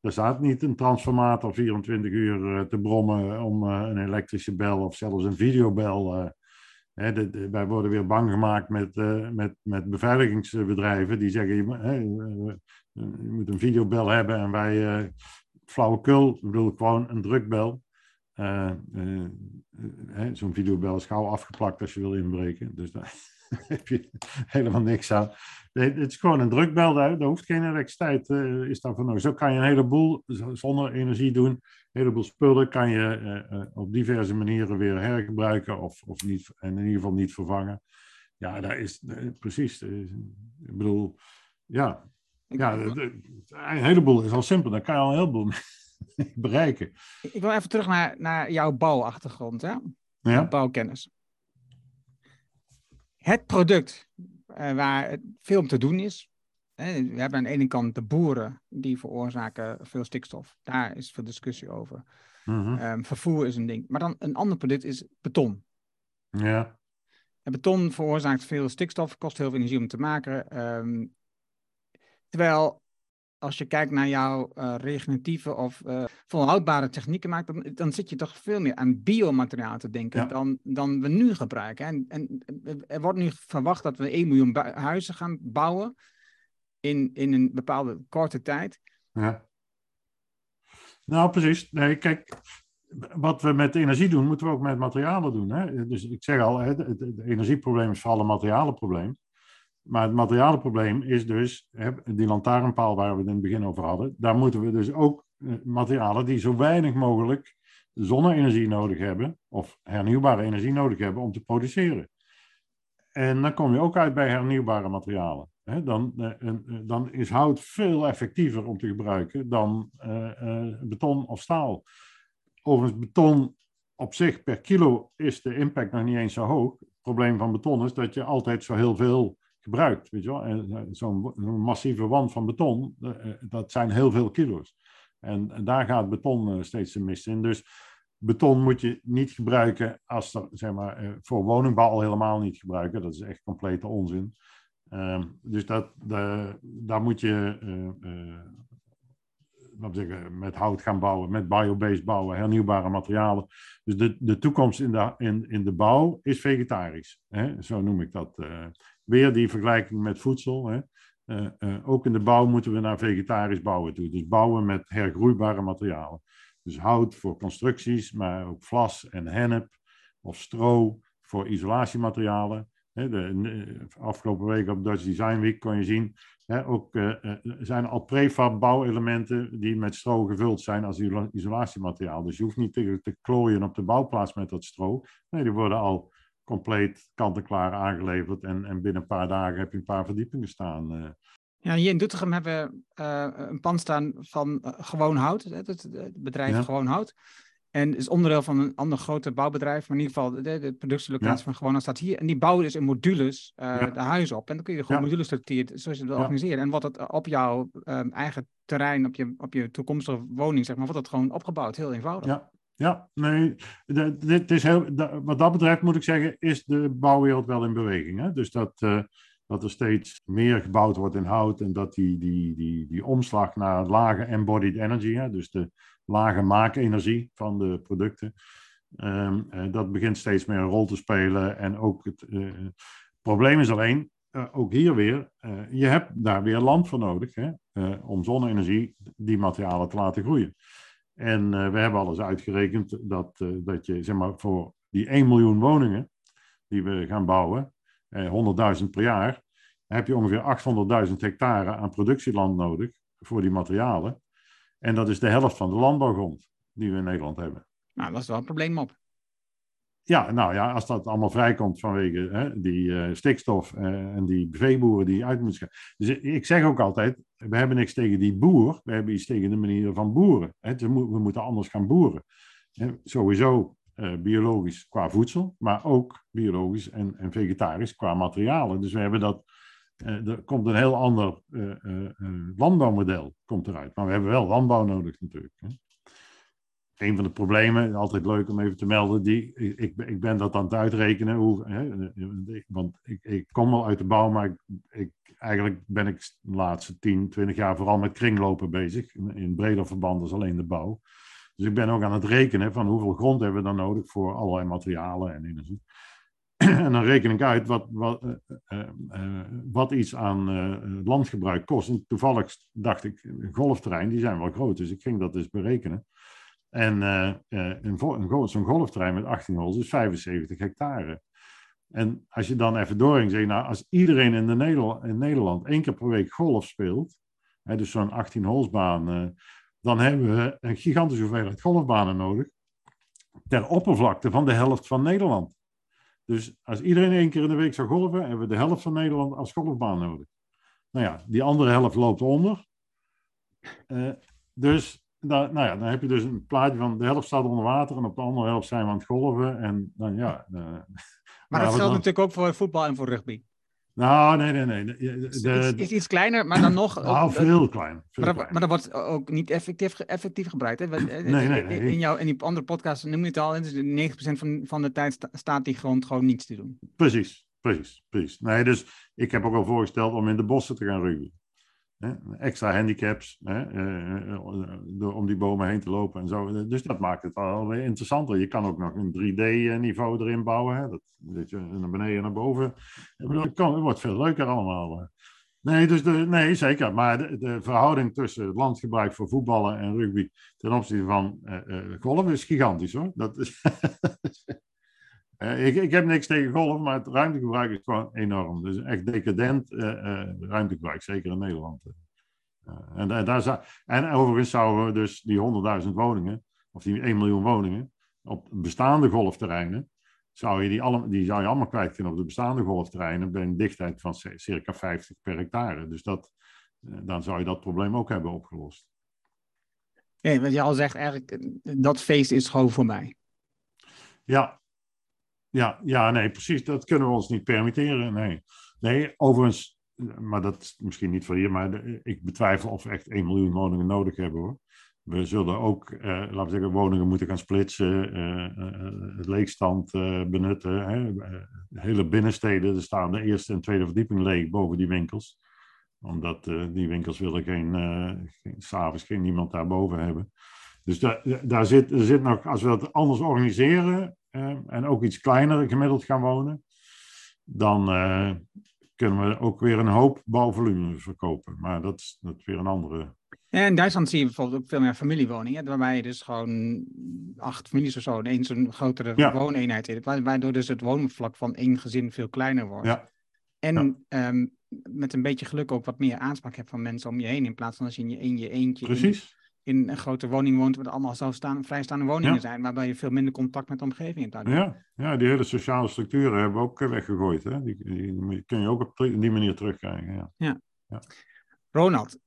er staat niet een transformator 24 uur te brommen om een elektrische bel of zelfs een videobel. Hè, wij worden weer bang gemaakt met, met, met beveiligingsbedrijven die zeggen: je, je moet een videobel hebben en wij flauwekul. Ik bedoel, gewoon een drukbel. Uh, uh, Zo'n videobel is gauw afgeplakt als je wil inbreken. Dus daar (laughs) heb je helemaal niks aan. Nee, het is gewoon een drukbel. Daar, daar hoeft geen elektriciteit is daarvoor nodig. Zo kan je een heleboel zonder energie doen. Een heleboel spullen kan je op diverse manieren weer hergebruiken. Of, of niet, en in ieder geval niet vervangen. Ja, daar is precies. ik bedoel, ja, ja, een heleboel is al simpel. Daar kan je al een heleboel (laughs) bereiken. Ik wil even terug naar, naar jouw bouwachtergrond, hè? Ja. Bouwkennis. Het product uh, waar veel om te doen is. Hè, we hebben aan de ene kant de boeren die veroorzaken veel stikstof. Daar is veel discussie over. Mm um, vervoer is een ding. Maar dan een ander product is beton. Ja. En beton veroorzaakt veel stikstof, kost heel veel energie om te maken. Um, Terwijl als je kijkt naar jouw uh, regeneratieve of uh, volhoudbare technieken maakt, dan, dan zit je toch veel meer aan biomateriaal te denken dan, dan we nu gebruiken. En, en er wordt nu verwacht dat we 1 miljoen huizen gaan bouwen in, in een bepaalde korte tijd. Ja. Nou, precies. Nee, kijk, wat we met energie doen, moeten we ook met materialen doen. Hè? Dus ik zeg al, het, energieprobleem is vooral een materialenprobleem. Maar het materialenprobleem is dus, die lantaarnpaal waar we het in het begin over hadden, daar moeten we dus ook eh, materialen die zo weinig mogelijk zonne-energie nodig hebben, of hernieuwbare energie nodig hebben om te produceren. En dan kom je ook uit bij hernieuwbare materialen. Dan, eh, dan is hout veel effectiever om te gebruiken dan eh, beton of staal. Overigens, beton op zich per kilo is de impact nog niet eens zo hoog. Het probleem van beton is dat je altijd zo heel veel gebruikt. Weet je wel? En eh, zo'n massieve wand van beton, eh, eh, dat zijn heel veel kilo's. En, daar gaat beton steeds te mis in. Dus beton moet je niet gebruiken als er, zeg maar, voor woningbouw al helemaal niet gebruiken. Dat is echt complete onzin. Ehm, dus dat, daar moet je zeggen, met hout gaan bouwen, met biobased bouwen, hernieuwbare materialen. Dus de, de toekomst in de, in, in de bouw is vegetarisch. Hè? Zo noem ik dat. Weer die vergelijking met voedsel. Hè. Uh, uh, ook in de bouw moeten we naar vegetarisch bouwen toe. Dus bouwen met hergroeibare materialen. Dus hout voor constructies, maar ook vlas en hennep of stro voor isolatiematerialen. De, afgelopen week op Dutch Design Week kon je zien, hè, ook zijn al prefab bouwelementen die met stro gevuld zijn als isolatiemateriaal. Dus je hoeft niet te, te klooien op de bouwplaats met dat stro. Nee, die worden al compleet kant-en-klaar aangeleverd. En, en binnen een paar dagen heb je een paar verdiepingen staan. Uh. Ja, hier in Doetinchem hebben we uh, een pand staan van uh, Gewoon Hout, het, het bedrijf Gewoon Hout. En is onderdeel van een ander grote bouwbedrijf, maar in ieder geval de, de productielocatie Ja. van Gewoon staat hier. En die bouwen dus in modules eh, Ja. de huizen op. En dan kun je gewoon modules structuren zoals je het wil Ja. organiseren. En wat het op jouw ehm, eigen terrein, op je, op je toekomstige woning, zeg maar, wordt het gewoon opgebouwd. Heel eenvoudig. Ja, ja nee, dit is heel, wat dat betreft moet ik zeggen, is de bouwwereld wel in beweging. Hè? Dus dat, eh, dat er steeds meer gebouwd wordt in hout en dat die, die, die, die omslag naar lage embodied energy, hè? dus de lage maakenergie van de producten, ehm, eh, dat begint steeds meer een rol te spelen. En ook het eh, probleem is alleen, ook hier weer, je hebt daar weer land voor nodig hè? om zonne-energie, die materialen te laten groeien. En eh, we hebben alles uitgerekend dat, eh, dat je zeg maar, voor die 1 miljoen woningen die we gaan bouwen, eh, 100.000 per jaar, heb je ongeveer 800.000 hectare aan productieland nodig voor die materialen. En dat is de helft van de landbouwgrond die we in Nederland hebben. Nou, dat is wel een probleem op. Ja, nou ja, als dat allemaal vrijkomt vanwege hè, die eh, stikstof eh, en die veeboeren die uit moeten schrijven. Dus ik- zeg ook altijd, we hebben niks tegen die boer, we hebben iets tegen de manier van boeren. Hè. We, mo- we moeten anders gaan boeren. Hè, sowieso eh, biologisch qua voedsel, maar ook biologisch en, en vegetarisch qua materialen. Dus we hebben dat, er komt een heel ander landbouwmodel komt eruit. Maar we hebben wel landbouw nodig natuurlijk. Hè een van de problemen, altijd leuk om even te melden, die, ik, ik, ben- dat aan het uitrekenen. Hoe, hè, want ik, ik kom wel uit de bouw, maar ik, eigenlijk ben ik de laatste 10, 20 jaar vooral met kringlopen bezig. In, breder verband als alleen de bouw. Dus ik ben ook aan het rekenen van hoeveel grond hebben we dan nodig voor allerlei materialen en energie. (clears throat) En dan reken ik uit wat, wat, eh, eh, eh, wat iets aan landgebruik kost. En toevallig dacht ik, golfterrein, die zijn wel groot, dus ik ging dat dus berekenen. En eh, eh, een, een zo'n golfterrein met 18 holes is 75 hectare. En als je dan even doorheen zegt, nou, als iedereen in, de Nederland, in Nederland één keer per week golf speelt, hè, dus zo'n 18 holesbaan, eh, dan hebben we een gigantische hoeveelheid golfbanen nodig ter oppervlakte van de helft van Nederland. Dus als iedereen één keer in de week zou golven, hebben we de helft van Nederland als golfbaan nodig. Nou ja, die andere helft loopt onder. Dus dan, nou ja, dan heb je dus een plaatje van de helft staat onder water en op de andere helft zijn we aan het golven. En dan ja. eh, (laughs) Maar ja, dat geldt dan- natuurlijk ook voor voetbal en voor rugby. Nou, nee, nee, nee. De, is, de- is iets kleiner, maar dan nog. nou, ook- veel. Veel maar, maar dat wordt ook niet effectief, effectief gebruikt. Hè? Want, eh, Nee, nee, nee. In, jouw, in die andere podcast noem je het al. Dus 90% van, van de tijd sta- staat die grond gewoon niets te doen. Precies, precies, precies. Nee, dus ik heb ook al voorgesteld om in de bossen te gaan rugbyen. Extra handicaps, hè? eh, eh, om die bomen heen te lopen en zo. Dus dat maakt het wel weer interessanter. Je kan ook nog een 3D-niveau erin bouwen. Hè? Dat, dat je naar beneden en naar boven. Het, wordt veel leuker allemaal. eh. Nee, dus nee, zeker. Maar de, de verhouding tussen het landgebruik voor voetballen en rugby ten opzichte van eh eh, golf is gigantisch hoor. Dat is Eh, (laughs) ik, ik heb niks tegen golf, maar het ruimtegebruik is gewoon enorm. Dus echt decadent eh, eh, ruimtegebruik, zeker in Nederland. Eh, en, da- daar zou, en overigens zouden we dus die 100.000 woningen, of die 1 miljoen woningen, op bestaande golfterreinen, zou je die, die zou je allemaal kwijt kunnen op de bestaande golfterreinen bij een dichtheid van circa 50 per hectare. Dus dat, dan zou je dat probleem ook hebben opgelost. Nee, wat je al zegt, eigenlijk, dat feest is gewoon voorbij. Ja. Ja, ja, nee, precies. Dat kunnen we ons niet permitteren. Nee, nee overigens, maar dat is misschien niet voor hier, maar ik betwijfel of we echt 1 miljoen woningen nodig hebben hoor. We zullen ook, eh, laten we zeggen, woningen moeten gaan splitsen, eh, eh, het leegstand eh, benutten. Hè. Eh, hele binnensteden, er staan de eerste en tweede verdieping leeg boven die winkels. Omdat eh, die winkels willen geen, eh geen s'avonds geen niemand daarboven hebben. Dus daar, daar zit, zit nog, als we dat anders organiseren eh, en ook iets kleiner gemiddeld gaan wonen, dan eh, kunnen we ook weer een hoop bouwvolume verkopen. Maar dat is, dat is weer een andere. Ja, in Duitsland zie je bijvoorbeeld ook veel meer familiewoningen, waarbij je dus gewoon acht families of zo in één zo'n grotere Ja. wooneenheid hebt, wa- waardoor dus het woonvlak van één gezin veel kleiner wordt. Ja, En ehm, met een beetje geluk ook wat meer aanspraak hebt van mensen om je heen, in plaats van als je in je, in je eentje precies. In een grote woning woont, waar allemaal zelfstaan, vrijstaande woningen Ja. zijn, waarbij je veel minder contact met de omgeving hebt. Ja, ja, die hele sociale structuren hebben we ook eh, weggegooid. Hè? Die, die, kun je ook op die manier terugkrijgen. Ja. Ronald,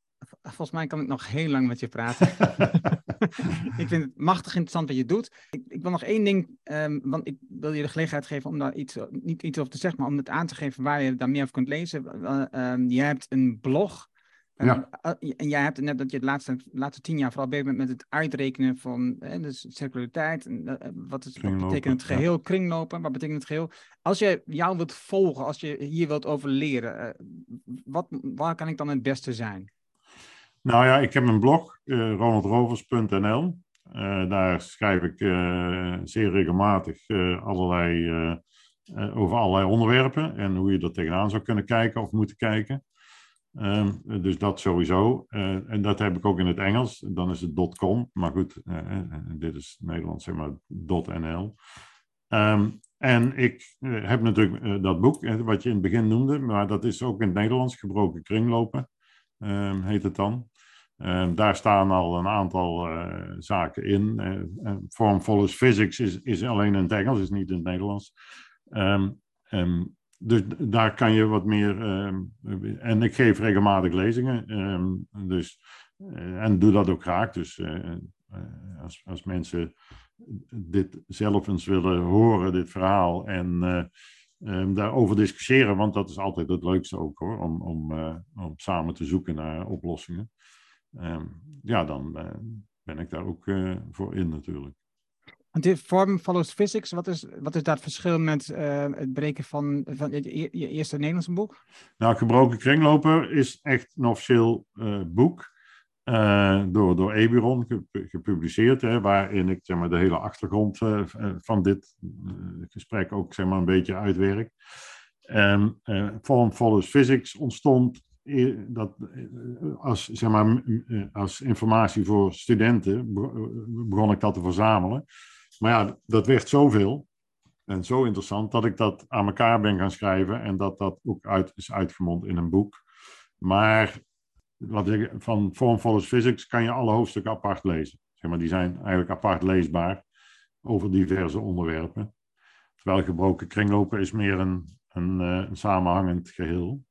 volgens mij kan ik nog heel lang met je praten. (laughs) ik vind het machtig interessant wat je doet. Ik, ik wil nog één ding, um, want ik wil je de gelegenheid geven om daar iets, niet iets over te zeggen, maar om het aan te geven waar je daar meer over kunt lezen. Uh, um, je hebt een blog ja. Uh, en jij hebt net dat je de laatste, laatste tien jaar vooral bezig bent met het uitrekenen van hè, dus circulariteit. En, uh, wat, is, wat betekent het geheel? Ja. Kringlopen, wat betekent het geheel? Als je jou wilt volgen, als je hier wilt over leren, uh, wat, waar kan ik dan het beste zijn? Nou ja, ik heb een blog, ronaldrovers.nl. daar schrijf ik zeer regelmatig allerlei, over allerlei onderwerpen en hoe je er tegenaan zou kunnen kijken of moeten kijken. Um, dus dat sowieso. Uh, en dat heb ik ook in het Engels. Dan is het .com. Maar goed, uh, dit is Nederlands, zeg maar .nl. Um, en ik heb natuurlijk dat boek, wat je in het begin noemde. Maar dat is ook in het Nederlands. Gebroken kringlopen, um, heet het dan. daar staan al een aantal zaken in. Form follows physics is, is alleen in het Engels, is niet in het Nederlands. Um, dus daar kan je wat meer. Uh, en ik geef regelmatig lezingen. Uh, dus, uh, en doe dat ook graag. Dus eh, eh, als, als mensen dit zelf eens willen horen, dit verhaal. En um, daarover discussiëren, want dat is altijd het leukste ook hoor. Om, om, om samen te zoeken naar oplossingen. Ehm, ja, dan ben ik daar ook voor in natuurlijk. Dit form follows physics, wat is, wat is dat verschil met uh, het breken van, van je, eerste Nederlandse boek? Nou, Gebroken Kringloper is echt een officieel uh, boek uh, door, door Eburon gepubliceerd, hè, waarin ik zeg maar, de hele achtergrond van dit gesprek ook zeg maar, een beetje uitwerk. Um, form follows physics ontstond dat, als, zeg maar, als informatie voor studenten begon ik dat te verzamelen. Maar ja, dat werd zoveel en zo interessant dat ik dat aan elkaar ben gaan schrijven en dat dat ook uit, is uitgemond in een boek. Maar wat ik, van Form Follows Physics kan je alle hoofdstukken apart lezen. Zeg maar, die zijn eigenlijk apart leesbaar over diverse onderwerpen. Terwijl gebroken kringlopen is meer een, een, eh, een samenhangend geheel.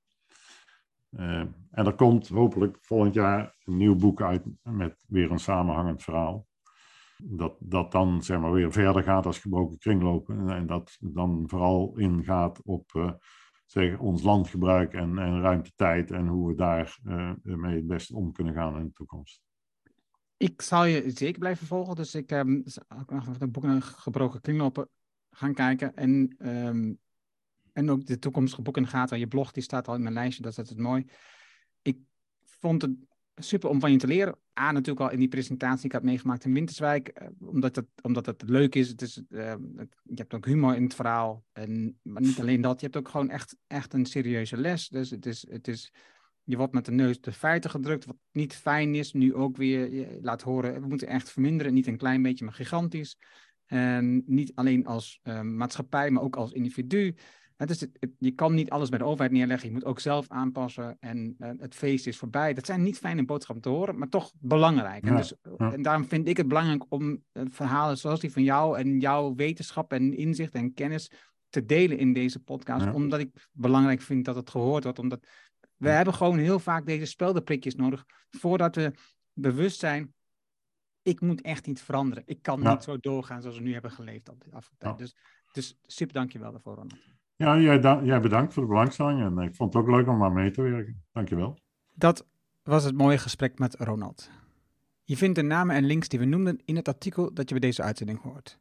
Uh, en er komt hopelijk volgend jaar een nieuw boek uit met weer een samenhangend verhaal dat dat dan zeg maar, weer verder gaat als gebroken kringlopen. En dat dan vooral ingaat op uh, zeg, ons landgebruik en, en ruimtetijd en hoe we daar mee het beste om kunnen gaan in de toekomst. Ik zal je zeker blijven volgen, dus ik um, nog de boeken gebroken kringlopen gaan kijken. En, um, en ook de toekomstige boeken in gaten. Je blog die staat al in mijn lijstje, dat is het mooi. Ik vond het super om van je te leren. A, natuurlijk al in die presentatie die ik had meegemaakt in Winterswijk, uh, omdat, het, omdat het leuk is. Het is het, je hebt ook humor in het verhaal. En, maar niet alleen dat, je hebt ook gewoon echt, echt een serieuze les. Dus het is, het is, je wordt met de neus de feiten gedrukt, wat niet fijn is. Nu ook weer je laat horen, we moeten echt verminderen. Niet een klein beetje, maar gigantisch. En niet alleen als uh, maatschappij, maar ook als individu. Het is, je kan niet alles bij de overheid neerleggen. Je moet ook zelf aanpassen. En uh, het feest is voorbij. Dat zijn niet fijne boodschappen te horen, maar toch belangrijk. Ja, en, dus, ja. en daarom vind ik het belangrijk om uh, verhalen zoals die van jou en jouw wetenschap en inzicht en kennis te delen in deze podcast. Ja. Omdat ik belangrijk vind dat het gehoord wordt. Omdat we hebben gewoon heel vaak deze speldenprikjes nodig voordat we bewust zijn. Ik moet echt iets veranderen. Ik kan niet zo doorgaan zoals we nu hebben geleefd al de afgelopen tijd. Dus, dus super dankjewel daarvoor, Ronald. Ja, jij, bedankt voor de belangstelling en ik vond het ook leuk om daar mee te werken. Dankjewel. Dat was het mooie gesprek met Ronald. Je vindt de namen en links die we noemden in het artikel dat je bij deze uitzending hoort.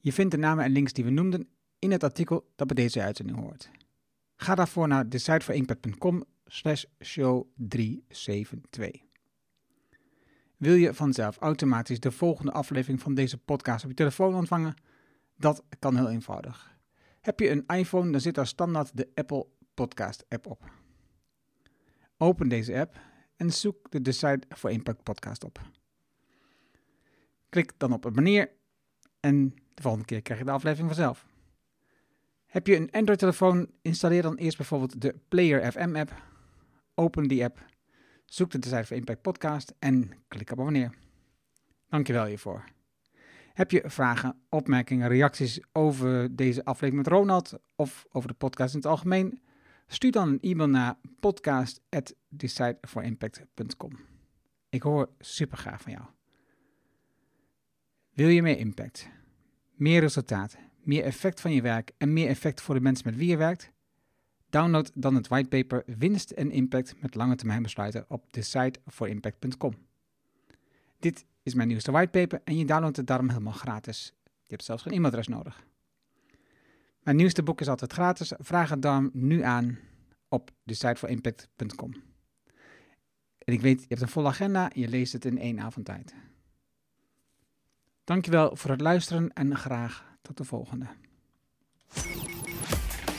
Je vindt de namen en links die we noemden in het artikel dat bij deze uitzending hoort. Ga daarvoor naar decideforimpact.com slash show 372. Wil je vanzelf automatisch de volgende aflevering van deze podcast op je telefoon ontvangen? Dat kan heel eenvoudig. Heb je een iPhone, dan zit daar standaard de Apple Podcast app op. Open deze app en zoek de Decide for Impact podcast op. Klik dan op abonneer en de volgende keer krijg je de aflevering vanzelf. Heb je een Android-telefoon, installeer dan eerst bijvoorbeeld de Player FM app. Open die app, zoek de Decide for Impact podcast en klik op abonneer. Dankjewel hiervoor. Heb je vragen, opmerkingen, reacties over deze aflevering met Ronald of over de podcast in het algemeen? Stuur dan een e-mail naar podcast.decideforimpact.com. Ik hoor super graag van jou. Wil je meer impact, meer resultaat, meer effect van je werk en meer effect voor de mensen met wie je werkt? Download dan het whitepaper Winst en Impact met lange termijn besluiten op decideforimpact.com. Dit is mijn nieuwste whitepaper en je downloadt het daarom helemaal gratis. Je hebt zelfs geen e-mailadres nodig. Mijn nieuwste boek is altijd gratis. Vraag het dan nu aan op decideforimpact.com. En ik weet, je hebt een volle agenda en je leest het in één avond tijd. Dankjewel voor het luisteren en graag tot de volgende.